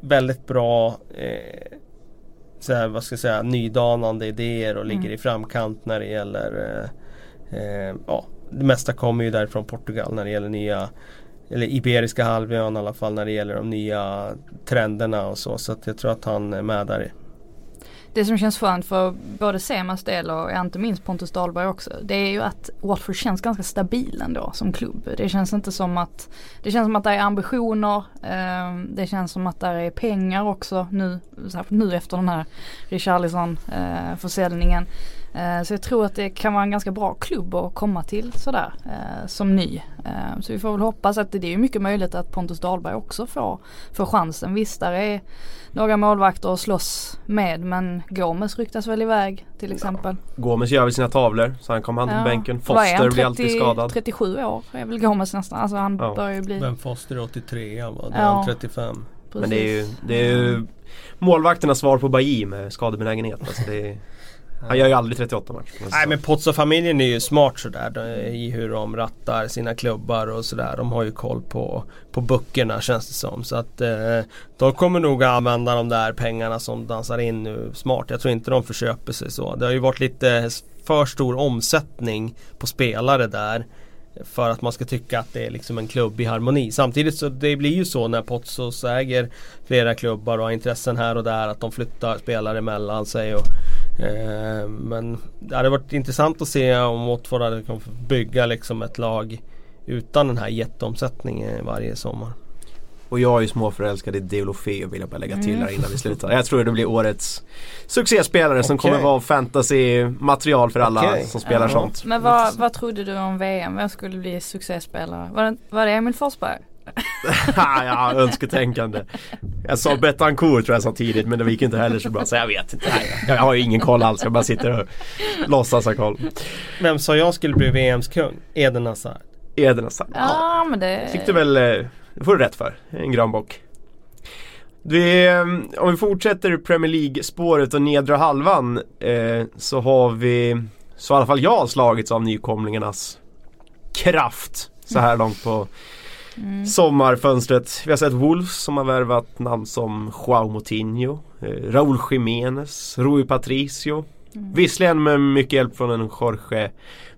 Väldigt bra eh, så här, vad ska jag säga, nydanande idéer och ligger mm. i framkant när det gäller eh, eh, ja, det mesta kommer ju därifrån Portugal när det gäller nya eller Iberiska halvön i alla fall när det gäller de nya trenderna och så. Så att jag tror att han är med där det som känns skönt för både Semas del och inte minst Pontus Dahlberg också. Det är ju att Watford känns ganska stabil ändå som klubb. Det känns inte som att Det känns som att det är ambitioner. Eh, det känns som att det är pengar också nu, nu efter den här Richarlison eh, försäljningen. Eh, så jag tror att det kan vara en ganska bra klubb att komma till sådär eh, som ny. Eh, så vi får väl hoppas att det är mycket möjligt att Pontus Dahlberg också får, får chansen. Visst där är några målvakter att slåss med men Gomes ryktas väl iväg till exempel. Ja. Gomes gör väl sina tavlor så han kommer hand ja. på bänken. Foster 30, blir alltid skadad. 37 år är väl Gomes nästan. Alltså han ja. börjar ju bli. Men Foster är 83 va? Det är ja. 35. Precis. Men det är ju, det är ju målvakternas svar på Bailly med skadebenägenhet. Alltså det är, han gör ju aldrig 38 matcher. Nej men Pozzo-familjen är ju smart sådär i hur de rattar sina klubbar och sådär. De har ju koll på, på böckerna känns det som. Så att eh, de kommer nog använda de där pengarna som dansar in nu smart. Jag tror inte de förköper sig så. Det har ju varit lite för stor omsättning på spelare där. för att man ska tycka att det är liksom en klubb i harmoni. Samtidigt så det blir ju så när Potsos äger flera klubbar och har intressen här och där att de flyttar spelare emellan sig. Och, eh, men det hade varit intressant att se om Watford hade kunnat bygga liksom ett lag utan den här jätteomsättningen varje sommar. Och jag är ju småförälskad i Deulofeu vill jag bara lägga till här mm. innan vi slutar. Jag tror det blir årets succéspelare okay. som kommer vara fantasy-material för alla okay. som spelar ja. sånt. Men vad, vad trodde du om VM? Vem skulle bli succéspelare? Var det, var det Emil Forsberg? Ja, önsketänkande. Jag sa Betancourt tror jag sa tidigt men det gick inte heller så bra så jag vet inte. Jag har ju ingen koll alls. Jag bara sitter och låtsas ha koll. Vem sa jag skulle bli VMs kung? Eden Hazard. Eden Hazard. Ja, men det... Fick du väl eh, det får du rätt för. En granbock. Vi, eh, om vi fortsätter Premier League-spåret och nedre halvan eh, så har vi, så i alla fall jag slagits av nykomlingarnas kraft så här långt på mm. sommarfönstret. Vi har sett Wolves som har värvat namn som Joao Moutinho, eh, Raúl Jiménez, Rui Patricio. Mm. Visserligen med mycket hjälp från en Jorge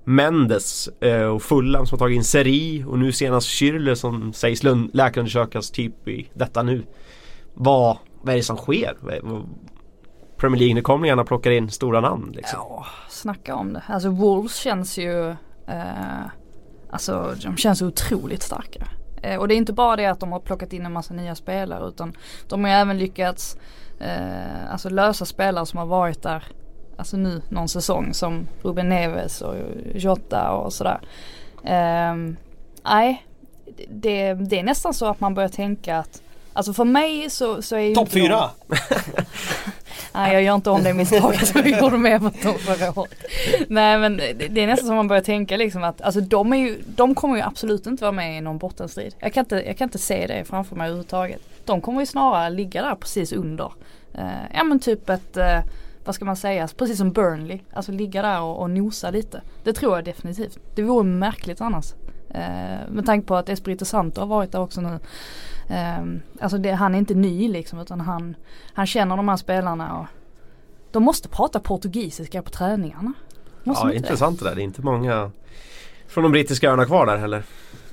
Mendes eh, och Fulham som har tagit in Seri och nu senast Schürrle som sägs läkarundersökas typ i detta nu. Vad, vad är det som sker? Premier League-nykomlingarna plockar in stora namn liksom. Ja, snacka om det. Alltså Wolves känns ju eh, Alltså de känns otroligt starka. Eh, och det är inte bara det att de har plockat in en massa nya spelare utan de har ju även lyckats eh, alltså lösa spelare som har varit där alltså nu någon säsong som Ruben Neves och Jota och sådär. Ehm, nej, det, det är nästan så att man börjar tänka att Alltså för mig så, så är ju Topp fyra! Nej jag gör inte om det misstaget som jag gjorde med Everton förra året. Nej men det är nästan som man börjar tänka liksom att alltså de, är ju, de kommer ju absolut inte vara med i någon bottenstrid. Jag kan inte, jag kan inte se det framför mig överhuvudtaget. De kommer ju snarare ligga där precis under. Uh, ja men typ ett uh, vad ska man säga, precis som Burnley. Alltså ligga där och, och nosa lite. Det tror jag definitivt. Det vore märkligt annars. Eh, med tanke på att Espirito Santo har varit där också nu. Eh, alltså det, han är inte ny liksom utan han, han känner de här spelarna och de måste prata portugisiska på träningarna. Måste ja intressant det där. Det är inte många från de brittiska öarna kvar där heller.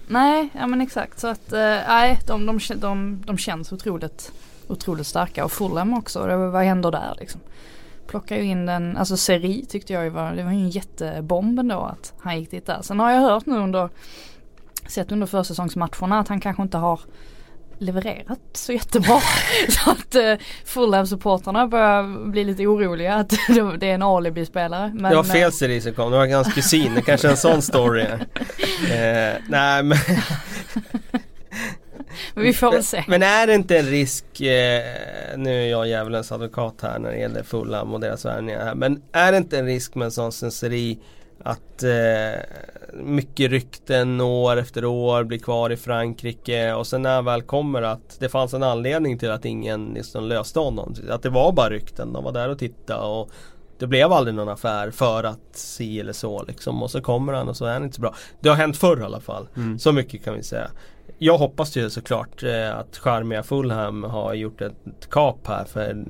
Nej, ja men exakt så att eh, nej de, de, de, de känns otroligt, otroligt starka och Fulham också. vad händer där liksom? plockar ju in den, alltså Seri tyckte jag ju var, det var ju en jättebomb ändå att han gick dit där. Sen har jag hört nu under, sett under försäsongsmatcherna att han kanske inte har levererat så jättebra. så att eh, Fulham-supportrarna börjar bli lite oroliga att det är en alibi-spelare. det var fel Seri som kom, det var hans kusin, det kanske är en sån story. eh, nej men Men vi får väl se. Men är det inte en risk, eh, nu är jag djävulens advokat här när det gäller Fulham och deras värvningar Men är det inte en risk med en sån senseri att eh, mycket rykten år efter år blir kvar i Frankrike och sen när han väl kommer att det fanns en anledning till att ingen liksom löste honom. Att det var bara rykten, de var där och tittade och det blev aldrig någon affär för att si eller så liksom. Och så kommer han och så är han inte så bra. Det har hänt förr i alla fall. Mm. Så mycket kan vi säga jag hoppas ju såklart eh, att charmiga Fulham har gjort ett kap här för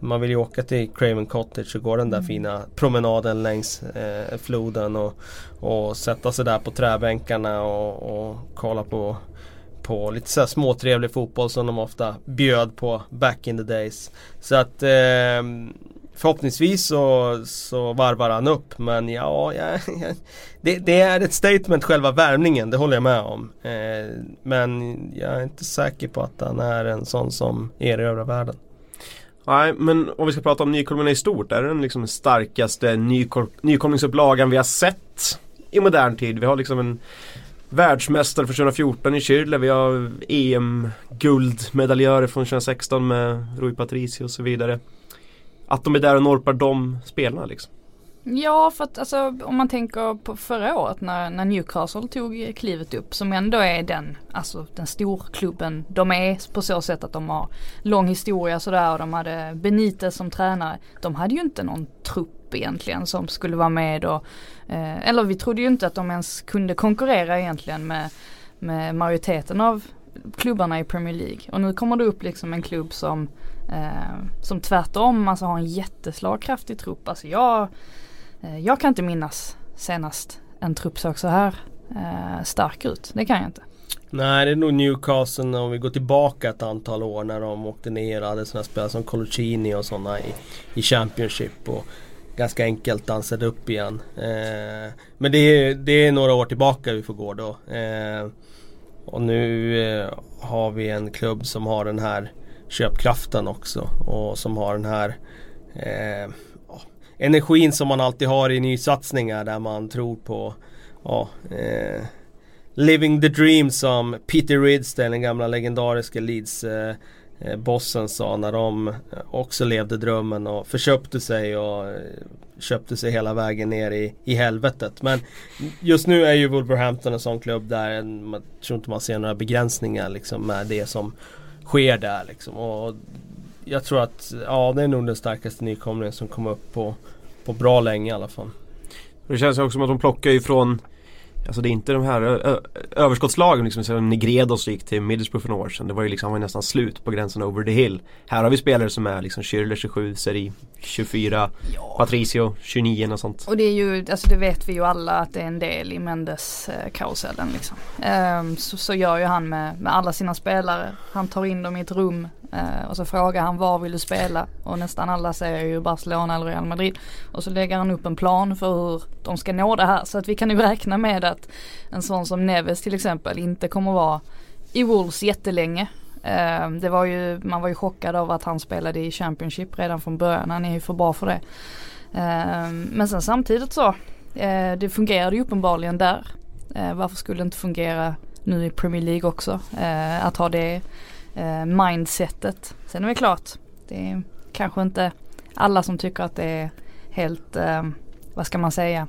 man vill ju åka till Craven Cottage och gå den där mm. fina promenaden längs eh, floden och, och sätta sig där på träbänkarna och, och kolla på på lite så här småtrevlig fotboll som de ofta bjöd på back in the days. Så att eh, Förhoppningsvis så, så varvar han upp men ja, ja, ja det, det, är ett statement själva värmningen, det håller jag med om. Eh, men jag är inte säker på att han är en sån som erövrar världen. Nej, men om vi ska prata om nykomlingarna i stort, är det den liksom starkaste nykomlingsupplagan vi har sett i modern tid? Vi har liksom en världsmästare från 2014 i Schürrle, vi har EM-guldmedaljörer från 2016 med Rui Patricio och så vidare att de är där och norpar de spelarna liksom. Ja för att alltså om man tänker på förra året när, när Newcastle tog klivet upp som ändå är den, alltså den storklubben de är på så sätt att de har lång historia sådär och de hade Benitez som tränare. De hade ju inte någon trupp egentligen som skulle vara med och, eh, eller vi trodde ju inte att de ens kunde konkurrera egentligen med, med majoriteten av klubbarna i Premier League. Och nu kommer det upp liksom en klubb som Eh, som tvärtom alltså har en jätteslagkraftig trupp. Alltså jag, Eh, jag kan inte minnas senast en trupp såg så här eh, stark ut. Det kan jag inte. Nej det är nog Newcastle om vi går tillbaka ett antal år när de åkte ner och hade sådana spelare som Coloccini och sådana i, i Championship. Och ganska enkelt dansade upp igen. Eh, men det är, det är några år tillbaka vi får gå då. Eh, och nu eh, har vi en klubb som har den här köpkraften också och som har den här eh, energin som man alltid har i nysatsningar där man tror på ja, eh, Living the dream som Peter Ridsdale, den gamla legendariska Leeds eh, eh bossen sa när de eh, också levde drömmen och förköpte sig och eh, köpte sig hela vägen ner i, i helvetet. Men just nu är ju Wolverhampton en sån klubb där man tror inte man ser några begränsningar liksom med det som sker där liksom. Och jag tror att ja, det är nog den starkaste nykomlingen som kom upp på, på bra länge i alla fall. Det känns också som att de plockar ifrån Alltså det är inte de här överskottslagen liksom som Negredos gick till Middlesbrough för några år sedan. Det var ju liksom var nästan slut på gränsen over the hill. Här har vi spelare som är liksom Schürrle 27, Seri 24, ja. Patricio 29 och sånt. Och det är ju, alltså det vet vi ju alla att det är en del i Mendes eh, karusellen liksom. Um, så, så gör ju han med, med alla sina spelare. Han tar in dem i ett rum Eh, och så frågar han var vill du spela? Och nästan alla säger ju Barcelona eller Real Madrid. Och så lägger han upp en plan för hur de ska nå det här. Så att vi kan ju räkna med att en sån som Neves till exempel inte kommer vara i Wolves jättelänge. Eh, det var ju, man var ju chockad av att han spelade i Championship redan från början. Han är ju för bra för det. Eh, men sen samtidigt så, det fungerade ju uppenbarligen där. varför skulle det inte fungera nu i Premier League också? att ha det Eh, mindsetet. Sen är det klart, det är kanske inte alla som tycker att det är helt, eh, vad ska man säga,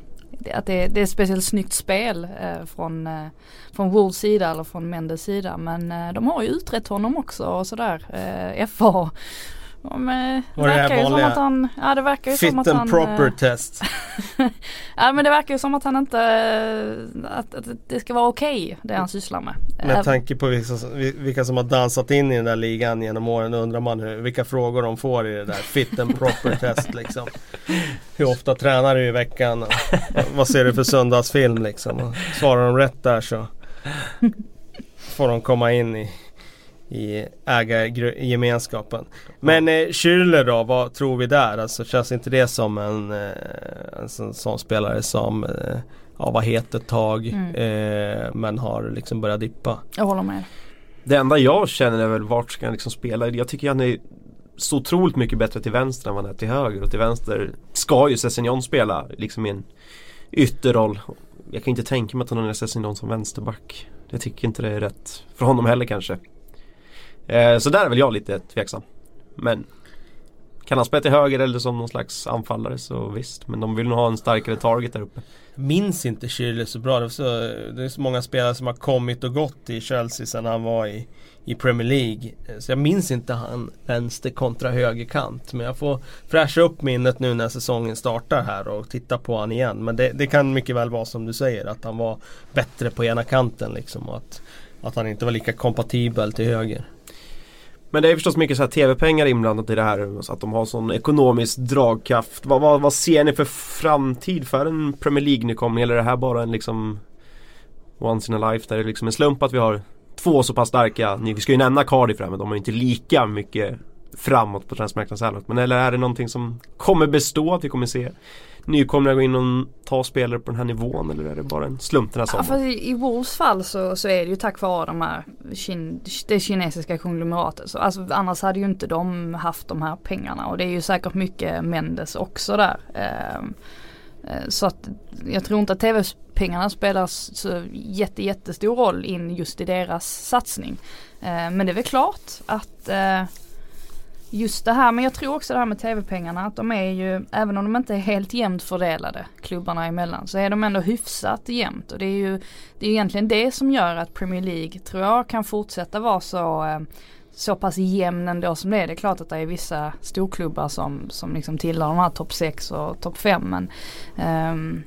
att det, det är ett speciellt snyggt spel eh, från, eh, från Wolves sida eller från Mendes sida. Men eh, de har ju utrett honom också och sådär. Eh, FA de, eh, det verkar ju som att han, ja det verkar ju fit som att and han proper eh, test. ja men det verkar ju som att han inte, att, att det ska vara okej okay, det han sysslar med. Med tanke på vilka, vilka som har dansat in i den där ligan genom åren undrar man hur, vilka frågor de får i det där fit and proper test liksom. Hur ofta tränar du i veckan? vad ser du för söndagsfilm liksom? svarar de rätt där så får de komma in i i ägargemenskapen. Men eh, Schürrle då, vad tror vi där? Alltså känns inte det som en, eh, en sån, sån, spelare som eh, ja, var het ett tag mm. eh, men har liksom börjat dippa? Jag håller med. Det enda jag känner är väl vart ska han liksom spela? Jag tycker han är så otroligt mycket bättre till vänster än vad han är till höger och till vänster ska ju Sessignon spela liksom i en ytterroll. Jag kan inte tänka mig att han har Sessignon som vänsterback. Jag tycker inte det är rätt för honom heller kanske. Eh, så där är väl jag lite tveksam. Men kan han spela till höger eller som någon slags anfallare så visst. Men de vill nog ha en starkare target där uppe. Minns inte Schürrle så bra. Det är, så, det är så många spelare som har kommit och gått i Chelsea sedan han var i, i Premier League. Eh, så jag minns inte han vänster kontra högerkant. Men jag får fräscha upp minnet nu när säsongen startar här och titta på han igen. Men det, det kan mycket väl vara som du säger att han var bättre på ena kanten liksom. Och att, att han inte var lika kompatibel till höger. Men det är förstås mycket så här tv-pengar inblandat i det här. Så att de har sån ekonomisk dragkraft. Vad, vad, vad ser ni för framtid för en Premier League-nykomling? Eller är det här bara en liksom Once in a life där det är liksom en slump att vi har två så pass starka. Vi ska ju nämna Cardiff här men de har ju inte lika mycket framåt på transmarknaden Men eller är det någonting som kommer bestå? Att vi kommer se nykomlingar gå in och ta spelare på den här nivån eller är det bara en slump den här sommaren? Ja, för I Wolves fall så, så är det ju tack vare de här kin, det kinesiska konglomeratet. Så, alltså, annars hade ju inte de haft de här pengarna och det är ju säkert mycket Mendes också där. Ehm, eh, så att jag tror inte att tv-pengarna spelar så jätte, jättestor roll in just i deras satsning. Eh, men det är väl klart att eh, Just det här, men jag tror också det här med tv-pengarna att de är ju, även om de inte är helt jämnt fördelade klubbarna emellan, så är de ändå hyfsat jämnt och det är ju det är egentligen det som gör att Premier League tror jag kan fortsätta vara så eh, så pass jämn ändå som det är. Det är klart att det är vissa storklubbar som, som liksom tillhör de här topp 6 och topp 5 men, um,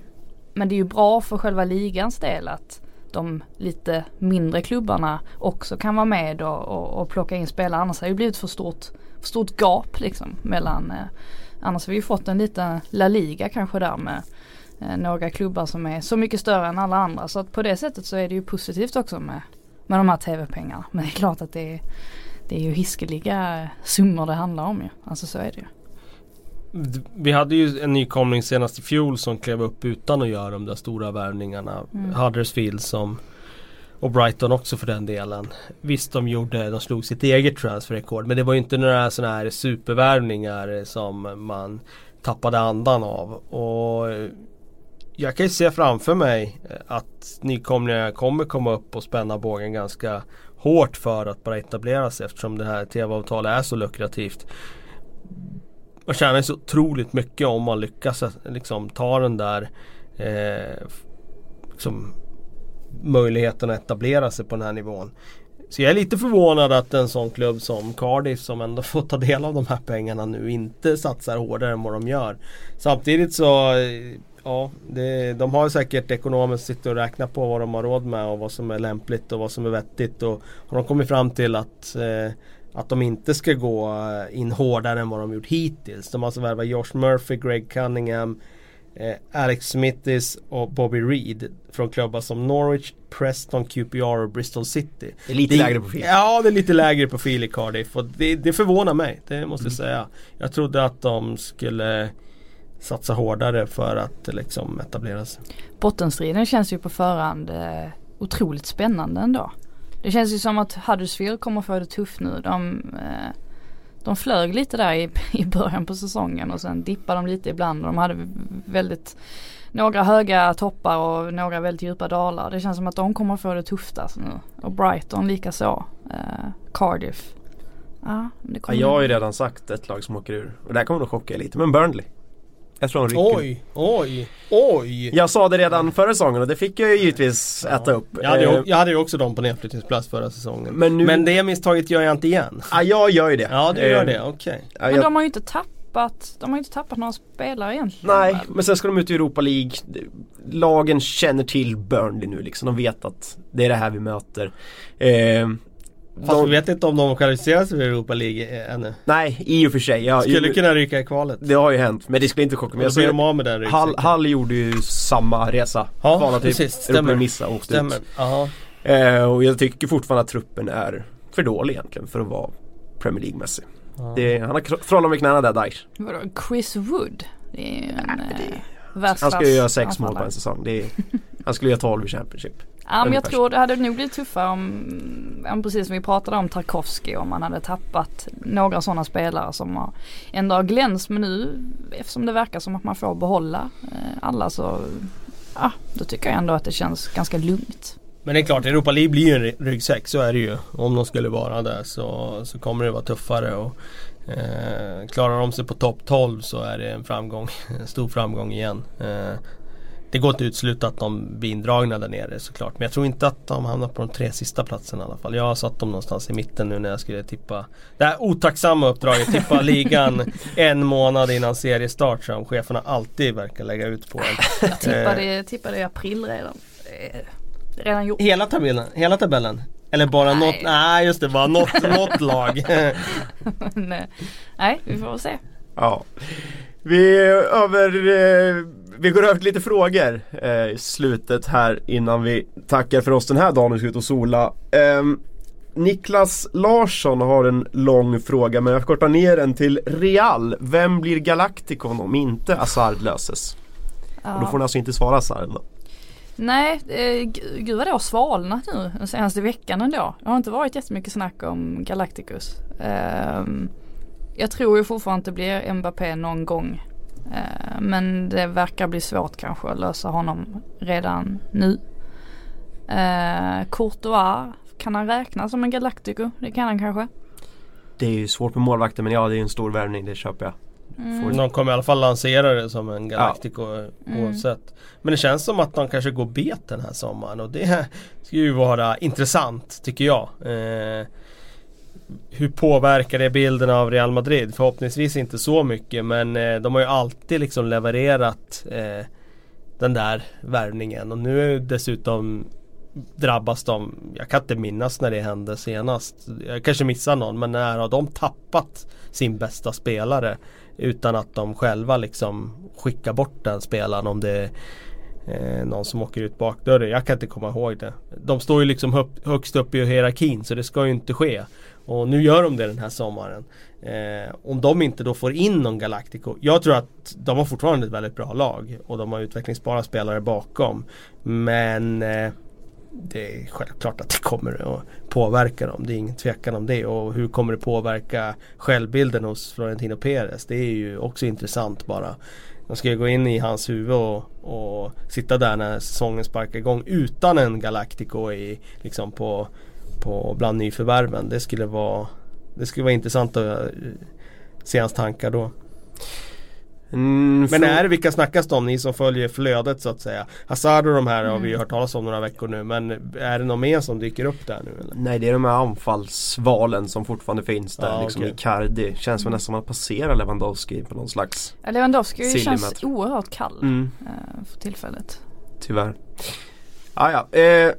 men det är ju bra för själva ligans del att de lite mindre klubbarna också kan vara med och, och, och plocka in spelare. Annars har det ju blivit för stort stort gap liksom mellan eh, Annars har vi ju fått en liten La Liga kanske där med eh, några klubbar som är så mycket större än alla andra. Så att på det sättet så är det ju positivt också med, med de här tv-pengarna. Men det är klart att det är, det är ju hiskeliga summor det handlar om ju. Alltså så är det ju. Vi hade ju en nykomling senast i fjol som klev upp utan att göra de där stora värvningarna. Mm. Huddersfield som och Brighton också för den delen. Visst de gjorde, de slog sitt eget transferrekord men det var ju inte några sådana här supervärvningar som man tappade andan av. Och jag kan ju se framför mig att nykomlingar kommer komma upp och spänna bågen ganska hårt för att bara etablera sig eftersom det här tv-avtalet är så lukrativt. Man tjänar ju så otroligt mycket om man lyckas eh, liksom ta den där eh, liksom, möjligheten att etablera sig på den här nivån. Så jag är lite förvånad att en sån klubb som Cardiff som ändå får ta del av de här pengarna nu inte satsar hårdare än vad de gör. Samtidigt så eh, Ja, det, de har säkert ekonomiskt sitt och räknat på vad de har råd med och vad som är lämpligt och vad som är vettigt. Och har de kommit fram till att, eh, att de inte ska gå in hårdare än vad de gjort hittills. De har alltså värvat Josh Murphy, Greg Cunningham, eh, Alex Smithis och Bobby Reed från klubbar som Norwich, Preston, QPR och Bristol City. Det är lite det, lägre profil. Ja, det är lite lägre profil i Cardiff och det, det förvånar mig, det måste jag mm. säga. Jag trodde att de skulle satsa hårdare för att liksom etablera sig. Bottenstriden känns ju på förhand eh, otroligt spännande ändå. Det känns ju som att Huddersfield kommer få det tufft nu. De, eh, de flög lite där i, i början på säsongen och sen dippade de lite ibland. De hade väldigt några höga toppar och några väldigt djupa dalar. Det känns som att de kommer få det tufft alltså nu. Och Brighton likaså. Eh, Cardiff. Kommer ja, jag har ju redan sagt ett lag som åker ur. Och det här kommer nog chocka lite. Men Burnley. Jag tror de rycker. Oj, oj, oj. Jag sa det redan förra säsongen och det fick jag ju givetvis ja. äta upp. Jag hade, ju, eh, jag hade ju också dem på nedflyttningsplats förra säsongen. Men, nu... Men det misstaget gör jag inte igen. Ja, jag gör ju det. Ja, du gör eh, det, okej. Okay. Men de har ju inte tappat de har inte tappat några spelare egentligen. Nej, men sen ska de ut i Europa League. Lagen känner till Burnley nu liksom. De vet att det är det här vi möter. Eh, Fast de, vi vet inte om de kvalificerar sig för Europa League ännu. Nej, i och för sig. Ja, skulle ju, kunna ryka i kvalet. Det har ju hänt, men det skulle inte chocka mig. Då blir de av med den Hall, Hall gjorde ju samma resa. Ja, Kvala typ precis. Stämmer. Missa och Stämmer. Eh, och jag tycker fortfarande att truppen är för dålig egentligen för att vara Premier League-mässig. han har trollat med knäna där, Dyche. Vadå, Chris Wood? Det är ju en Nej, det, eh, Han ska ju göra sex mål på en säsong. Det är, han skulle göra 12 i Championship. Ja men jag tror det hade nog blivit tuffare om, om precis som vi pratade om Tarkovsky om man hade tappat några sådana spelare som har ändå har glänst men nu eftersom det verkar som att man får behålla eh, alla så ja, då tycker jag ändå att det känns ganska lugnt. Men det är klart, Europa League blir ju en ryggsäck, så är det ju. Om de skulle vara där så, så kommer det vara tuffare. Och, eh, klarar de sig på topp 12 så är det en framgång, en stor framgång igen. Eh, det går inte att utesluta att de blir indragna där nere såklart. Men jag tror inte att de hamnar på de tre sista platserna i alla fall. Jag har satt dem någonstans i mitten nu när jag skulle tippa det här otacksamma uppdraget. Tippa ligan en månad innan seriestart som cheferna alltid verkar lägga ut på en. Jag tippade, tippade i april redan. Redan gjort. Hela tabellen? Hela tabellen? Eller bara nej. något? Nej just det, bara något, något lag. nej. nej, vi får se. Ja. Vi över eh, vi går över till lite frågor eh, i slutet här innan vi tackar för oss den här dagen och ska ut och sola. Eh, Niklas Larsson har en lång fråga men jag kortar ner den till Real. Vem blir Galacticon om inte Azard löses? Ja. Och då får ni alltså inte svara Azard då. Nej, eh, gud vad det har svalnat nu den senaste veckan ändå. Det har inte varit jättemycket snack om Galacticus. Eh, jag tror ju fortfarande att det blir Mbappé någon gång Eh, men det verkar bli svårt kanske att lösa honom redan nu. Eh, Courtois, kan han räknas som en Galactico? Det kan han kanske. Det är ju svårt med målvakter men ja det är en stor värvning, det köper jag. Mm. De kommer i alla fall lansera det som en Galactico ja. Mm. oavsett. Mm. Men det känns som att de kanske går bet den här sommaren och det ska ju vara intressant tycker jag. Eh, hur påverkar det bilden av Real Madrid? Förhoppningsvis inte så mycket men eh, de har ju alltid liksom levererat eh, den där värvningen och nu dessutom drabbas de, jag kan inte minnas när det hände senast. Jag kanske missar någon men när har de tappat sin bästa spelare? Utan att de själva liksom skickar bort den spelaren om det är eh, någon som åker ut bakdörren. Jag kan inte komma ihåg det. De står ju liksom hög, högst upp i hierarkin så det ska ju inte ske. Och nu gör de det den här sommaren. Eh, om de inte då får in någon Galactico. Jag tror att de har fortfarande ett väldigt bra lag. Och de har utvecklingsbara spelare bakom. Men eh, det är självklart att det kommer att påverka dem. Det är ingen tvekan om det. Och hur kommer det påverka självbilden hos Florentino Perez? Det är ju också intressant bara. De ska gå in i hans huvud och, och sitta där när säsongen sparkar igång utan en Galactico i, liksom på, på bland nyförvärven. Det skulle vara Det skulle vara intressant att eh, se hans tankar då. Mm, Men är det vilka snackas det om? Ni som följer flödet så att säga. Hazard och de här har vi Mm. hört talas om några veckor nu. Men är det någon mer som dyker upp där nu eller? Nej det är de här anfallsvalen som fortfarande finns där. Ja, liksom okej. Icardi. Känns som nästan som att passera Lewandowski på någon slags Ja, Lewandowski känns oerhört kall mm, eh, för tillfället. Tyvärr. Ah, ja. eh,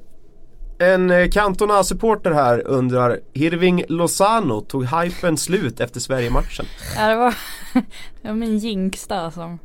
en eh, Cantona-supporter här undrar Hirving Lozano, tog hypen slut efter Sverige-matchen? Ja, det var, det var min jinx där som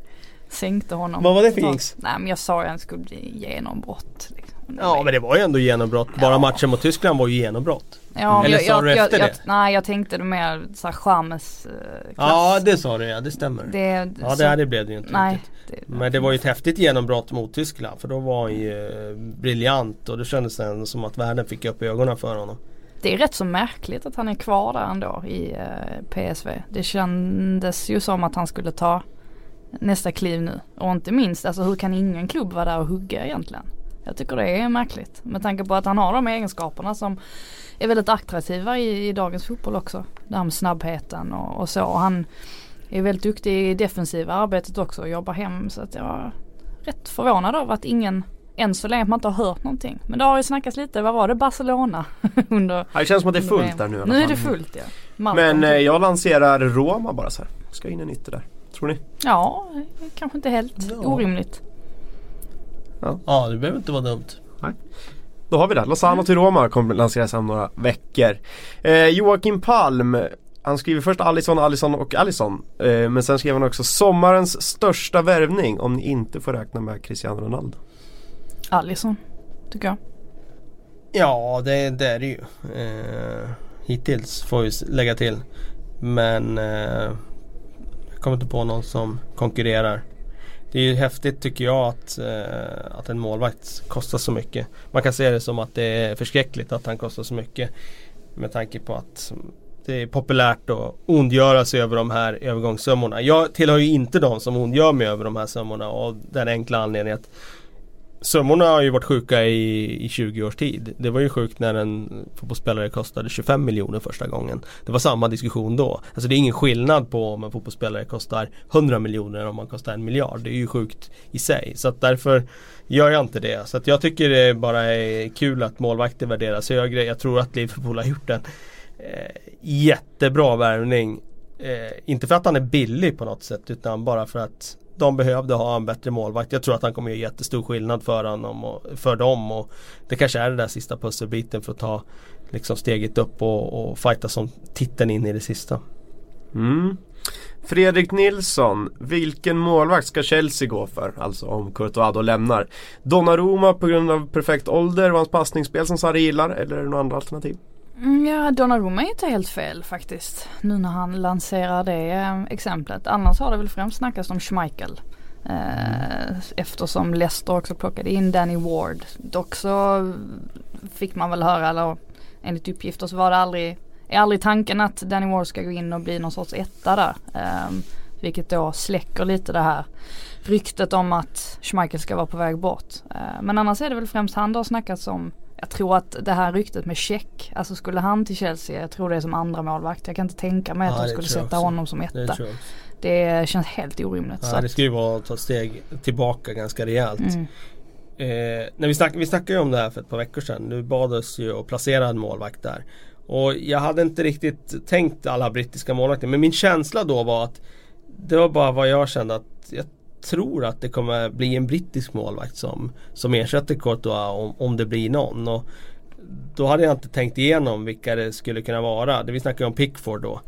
sänkte honom. Vad var det för jinx? Nej men jag sa att han skulle bli genombrott. Liksom. Ja men det var ju ändå genombrott. Bara Ja. matchen mot Tyskland var ju genombrott. Ja, Eller jag, sa jag, du jag, efter jag, det? Nej jag tänkte det mer såhär Chamez eh. Ja det sa du ja, det stämmer. det, ja så- det, det blev det ju inte Nej. riktigt. Men det var ju ett häftigt genombrott mot Tyskland för då var han ju eh, briljant och det kändes sen som att världen fick upp ögonen för honom. det är rätt så märkligt att han är kvar där ändå i eh, PSV. Det kändes ju som att han skulle ta nästa kliv nu. Och inte minst, alltså hur kan ingen klubb vara där och hugga egentligen? Jag tycker det är märkligt. Med tanke på att han har de egenskaperna som är väldigt attraktiva i, i dagens fotboll också. Det här med snabbheten och, och så. Och han är väldigt duktig i defensiva arbetet också och jobbar hem. Så att jag är rätt förvånad över att ingen än så länge att man inte har hört någonting. Men det har ju snackats lite, vad var det, Barcelona under Ja, det känns som att det är fullt där nu Nu är det fullt ja. Malcolm Men eh, jag lanserar Roma bara så här. Ska in en ytter där. Tror ni? Ja, kanske inte helt Ja. orimligt. Ja det behöver inte vara dumt. Då har vi det. Lozano till Roma kommer lanseras om några veckor. Eh, Joakim Palm han skriver först Alisson, Alisson och Alisson. Eh, men sen skrev han också sommarens största värvning om ni inte får räkna med Cristiano Ronaldo. Alisson, tycker jag. Ja det, det är det ju. Eh, hittills får vi lägga till. Men eh, jag kommer inte på någon som konkurrerar. Det är ju häftigt tycker jag att, eh, att en målvakt kostar så mycket. Man kan se det som att det är förskräckligt att han kostar så mycket. Med tanke på att det är populärt att ondgöra sig över de här övergångssummorna. Jag tillhör ju inte de som ondgör mig över de här summorna Av den enkla anledningen att Summorna har ju varit sjuka i, i 20 års tid. Det var ju sjukt när en fotbollsspelare kostade 25 miljoner första gången. Det var samma diskussion då. Alltså det är ingen skillnad på om en fotbollsspelare kostar 100 miljoner om man kostar en miljard. Det är ju sjukt i sig. Så att därför gör jag inte det. Så att jag tycker det bara är kul att målvakter värderas högre. Jag tror att Liverpool har gjort en eh, jättebra värvning. Eh, inte för att han är billig på något sätt utan bara för att de behövde ha en bättre målvakt. Jag tror att han kommer göra jättestor skillnad för, honom och, för dem. Och det kanske är den där sista pusselbiten för att ta liksom steget upp och, och fighta som titeln in i det sista. Mm. Fredrik Nilsson, vilken målvakt ska Chelsea gå för? Alltså om Courtois då lämnar. Donnarumma på grund av perfekt ålder och hans passningsspel som Sarri gillar eller är det några andra alternativ? Mm, ja, Donnarumma är inte helt fel faktiskt. Nu när han lanserar det eh, exemplet. Annars har det väl främst snackats om Schmeichel. Eh, eftersom Leicester också plockade in Danny Ward. Dock så fick man väl höra, eller enligt uppgifter så var det aldrig, är aldrig tanken att Danny Ward ska gå in och bli någon sorts etta där. Eh, vilket då släcker lite det här ryktet om att Schmeichel ska vara på väg bort. Eh, men annars är det väl främst han det har snackats om jag tror att det här ryktet med check, alltså skulle han till Chelsea, jag tror det är som andra målvakt. Jag kan inte tänka mig att Ja, de det skulle sätta honom som Det etta. jag. Det känns helt orimligt. så Ja, det ska ju vara att ta ett steg tillbaka ganska rejält. mm, Eh, när vi, snack, vi snackade ju om det här för ett par veckor sedan. Nu bad oss ju att placera en målvakt där. Och jag hade inte riktigt tänkt alla brittiska målvakter. Men min känsla då var att det var bara vad jag kände att jag tror att det kommer bli en brittisk målvakt som, som ersätter Courtois om, om det blir någon. Och då hade jag inte tänkt igenom vilka det skulle kunna vara. Det vi snackade om Pickford då.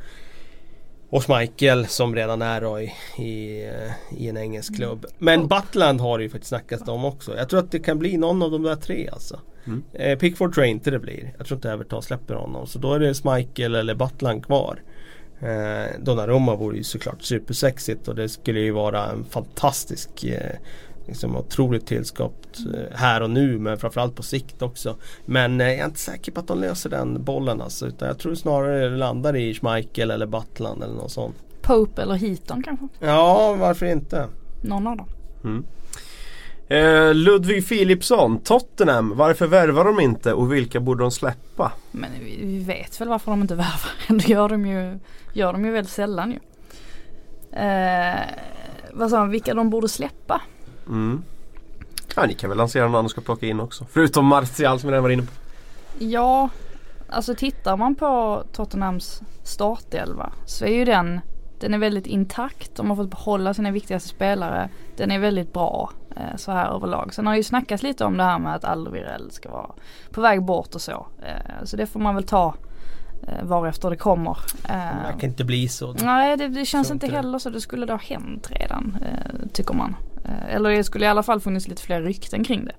och Schmeichel som redan är då i, i, i en engelsk klubb. Men Butland har det ju faktiskt snackats om också. Jag tror att det kan bli någon av de där tre alltså. Mm. Eh, Pickford tror jag inte det blir. Jag tror inte Everton släpper honom. Så då är det Schmeichel eller Butland kvar. Eh, Donnarumma vore ju såklart supersexigt och det skulle ju vara en fantastisk eh, liksom otroligt tillskott eh, här och nu men framförallt på sikt också. Men eh, jag är inte säker på att de löser den bollen alltså. Utan jag tror snarare det landar i Schmeichel eller Butland eller något sånt. Pope eller Heaton kanske? Ja, varför inte? Någon av dem. Mm. Eh, Ludvig Philipsson, Tottenham, varför värvar de inte och vilka borde de släppa? Men vi, vi vet väl varför de inte värvar. Det gör de ju, gör de ju väldigt sällan ju. Eh, vad sa han, vilka de borde släppa? Mm. Ja, ni kan väl lansera någon annan ska plocka in också. Förutom Martial som vi redan var inne på. Ja, alltså tittar man på Tottenhams startelva så är ju den den är väldigt intakt. De har fått behålla sina viktigaste spelare. Den är väldigt bra eh, så här överlag. Sen har det ju snackats lite om det här med att Alvirel ska vara på väg bort och så. Eh, så det får man väl ta varefter det kommer. Det kan inte bli så. Nej det, det känns inte heller så. Det skulle det ha hänt redan eh, tycker man. Eh, eller det skulle i alla fall funnits lite fler rykten kring det.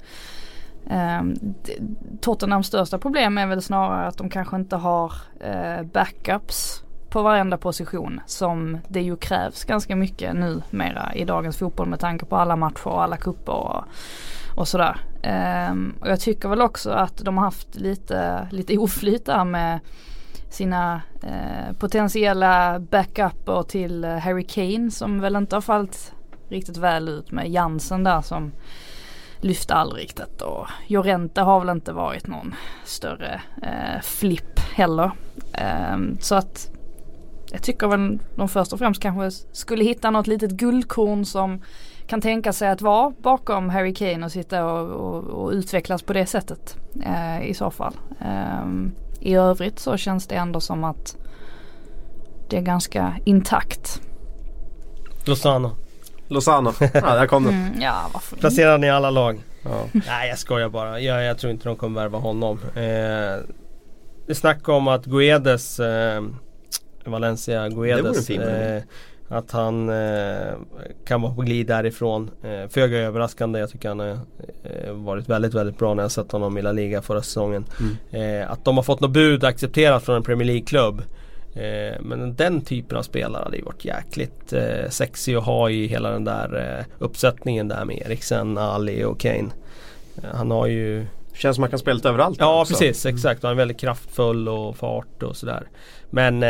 Eh, d- Tottenhams största problem är väl snarare att de kanske inte har eh, backups på varenda position som det ju krävs ganska mycket nu mera i dagens fotboll med tanke på alla matcher och alla kupper och, och sådär. Ehm, och jag tycker väl också att de har haft lite, lite oflyt där med sina eh, potentiella backuper till eh, Harry Kane som väl inte har fallit riktigt väl ut med Jansen där som lyfte aldrig riktigt och Jorente har väl inte varit någon större eh, flipp heller. Eh, så att jag tycker väl de först och främst kanske skulle hitta något litet guldkorn som kan tänka sig att vara bakom Harry Kane och sitta och, och, och utvecklas på det sättet eh, i så fall. Eh, i övrigt så känns det ändå som att det är ganska intakt. Lozano. Lozano, ja där kom den. Mm, ja varför? Placerar ni i alla lag? Ja. Nej jag skojar bara. Jag, jag tror inte de kommer värva honom. Eh, det snack om att Guedes eh, Valencia Det vore en Guedes fin eh, Att han eh, kan vara på glid därifrån. Eh, Föga överraskande. Jag tycker han har eh, varit väldigt väldigt bra när jag sett honom i La Liga förra säsongen. Mm. Eh, att de har fått något bud accepterat från en Premier League-klubb. Eh, men den typen av spelare hade ju varit jäkligt eh, sexy att ha i hela den där eh, uppsättningen där med Eriksen, Ali och Kane. Han har ju Känns som man kan spela lite överallt. Ja också. precis, exakt. Han är väldigt kraftfull och fart och sådär. Men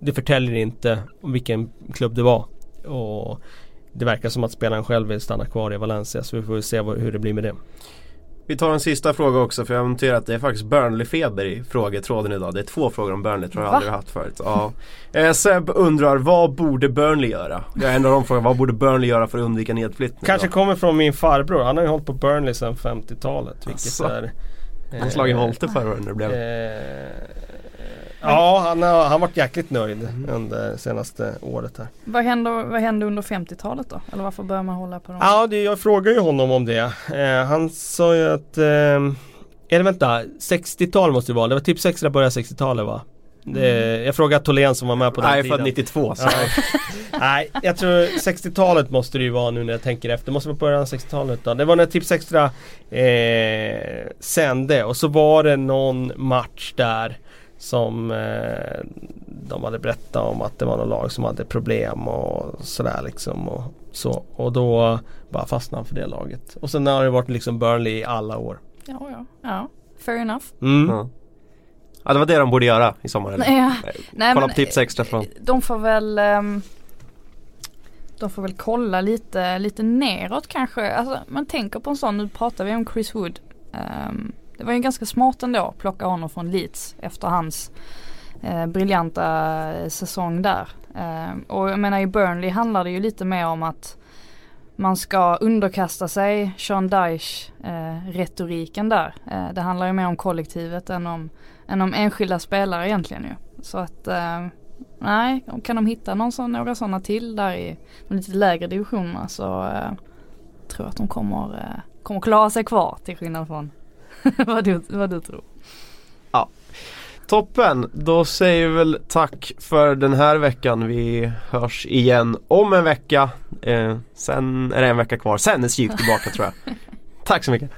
det förtäljer inte om vilken klubb det var. Och det verkar som att spelaren själv vill stanna kvar i Valencia så vi får se vad, hur det blir med det. Vi tar en sista fråga också för jag har noterat att det är faktiskt Burnley-feber i frågetråden idag. Det är två frågor om Burnley tror jag Va? aldrig haft förut. Ja. Eh, Seb undrar, vad borde Burnley göra? Jag ändrar om frågan, vad borde Burnley göra för att undvika nedflyttning? Kanske då? kommer från min farbror. Han har ju hållit på Burnley sedan 50-talet. Vilket Asså. är... Han slagit volte förra året när det blev. Eh, ja, han har, han varit jäkligt nöjd under senaste året här. Vad hände, vad hände under 50-talet då? Eller varför börjar man hålla på dem? Ja, det, jag frågade ju honom om det. Eh, han sa ju att... Eh, eller vänta, 60-tal måste det vara. Det var typ 60 början 60-talet va? Det, jag frågade Tholén som var med på den Nej, tiden. född 92 så. Nej, jag tror 60-talet måste det ju vara nu när jag tänker efter. Det måste vara början av 60-talet då. Det var när Tips Extra eh, sände och så var det någon match där som eh, de hade berättat om att det var något lag som hade problem och sådär liksom. Och, så. och då bara fastnade han för det laget. Och sen har det varit liksom Burnley i alla år. Ja, ja. ja. Fair enough. Mm. Ja. ja, det var det de borde göra i sommar eller? Nej, ja. Nej, Kolla men, på tips extra från. De får väl ehm, De får väl kolla lite, lite neråt kanske. Alltså, man tänker på en sån, nu pratar vi om Chris Wood. Ehm, det var ju ganska smart ändå att plocka honom från Leeds efter hans eh, briljanta eh, säsong där. Eh, och jag menar i Burnley handlar det ju lite mer om att man ska underkasta sig Sean Dyche eh, retoriken där. Eh, det handlar ju mer om kollektivet än om, än om enskilda spelare egentligen ju. Så att eh, nej, kan de hitta någon sån, några sådana till där i de lite lägre divisionerna så eh, tror jag att de kommer, eh, kommer klara sig kvar till skillnad från vad, du, vad du tror. Toppen, då säger vi väl tack för den här veckan. Vi hörs igen om en vecka. Eh, sen är det en vecka kvar, sen är Sik tillbaka tror jag. Tack så mycket.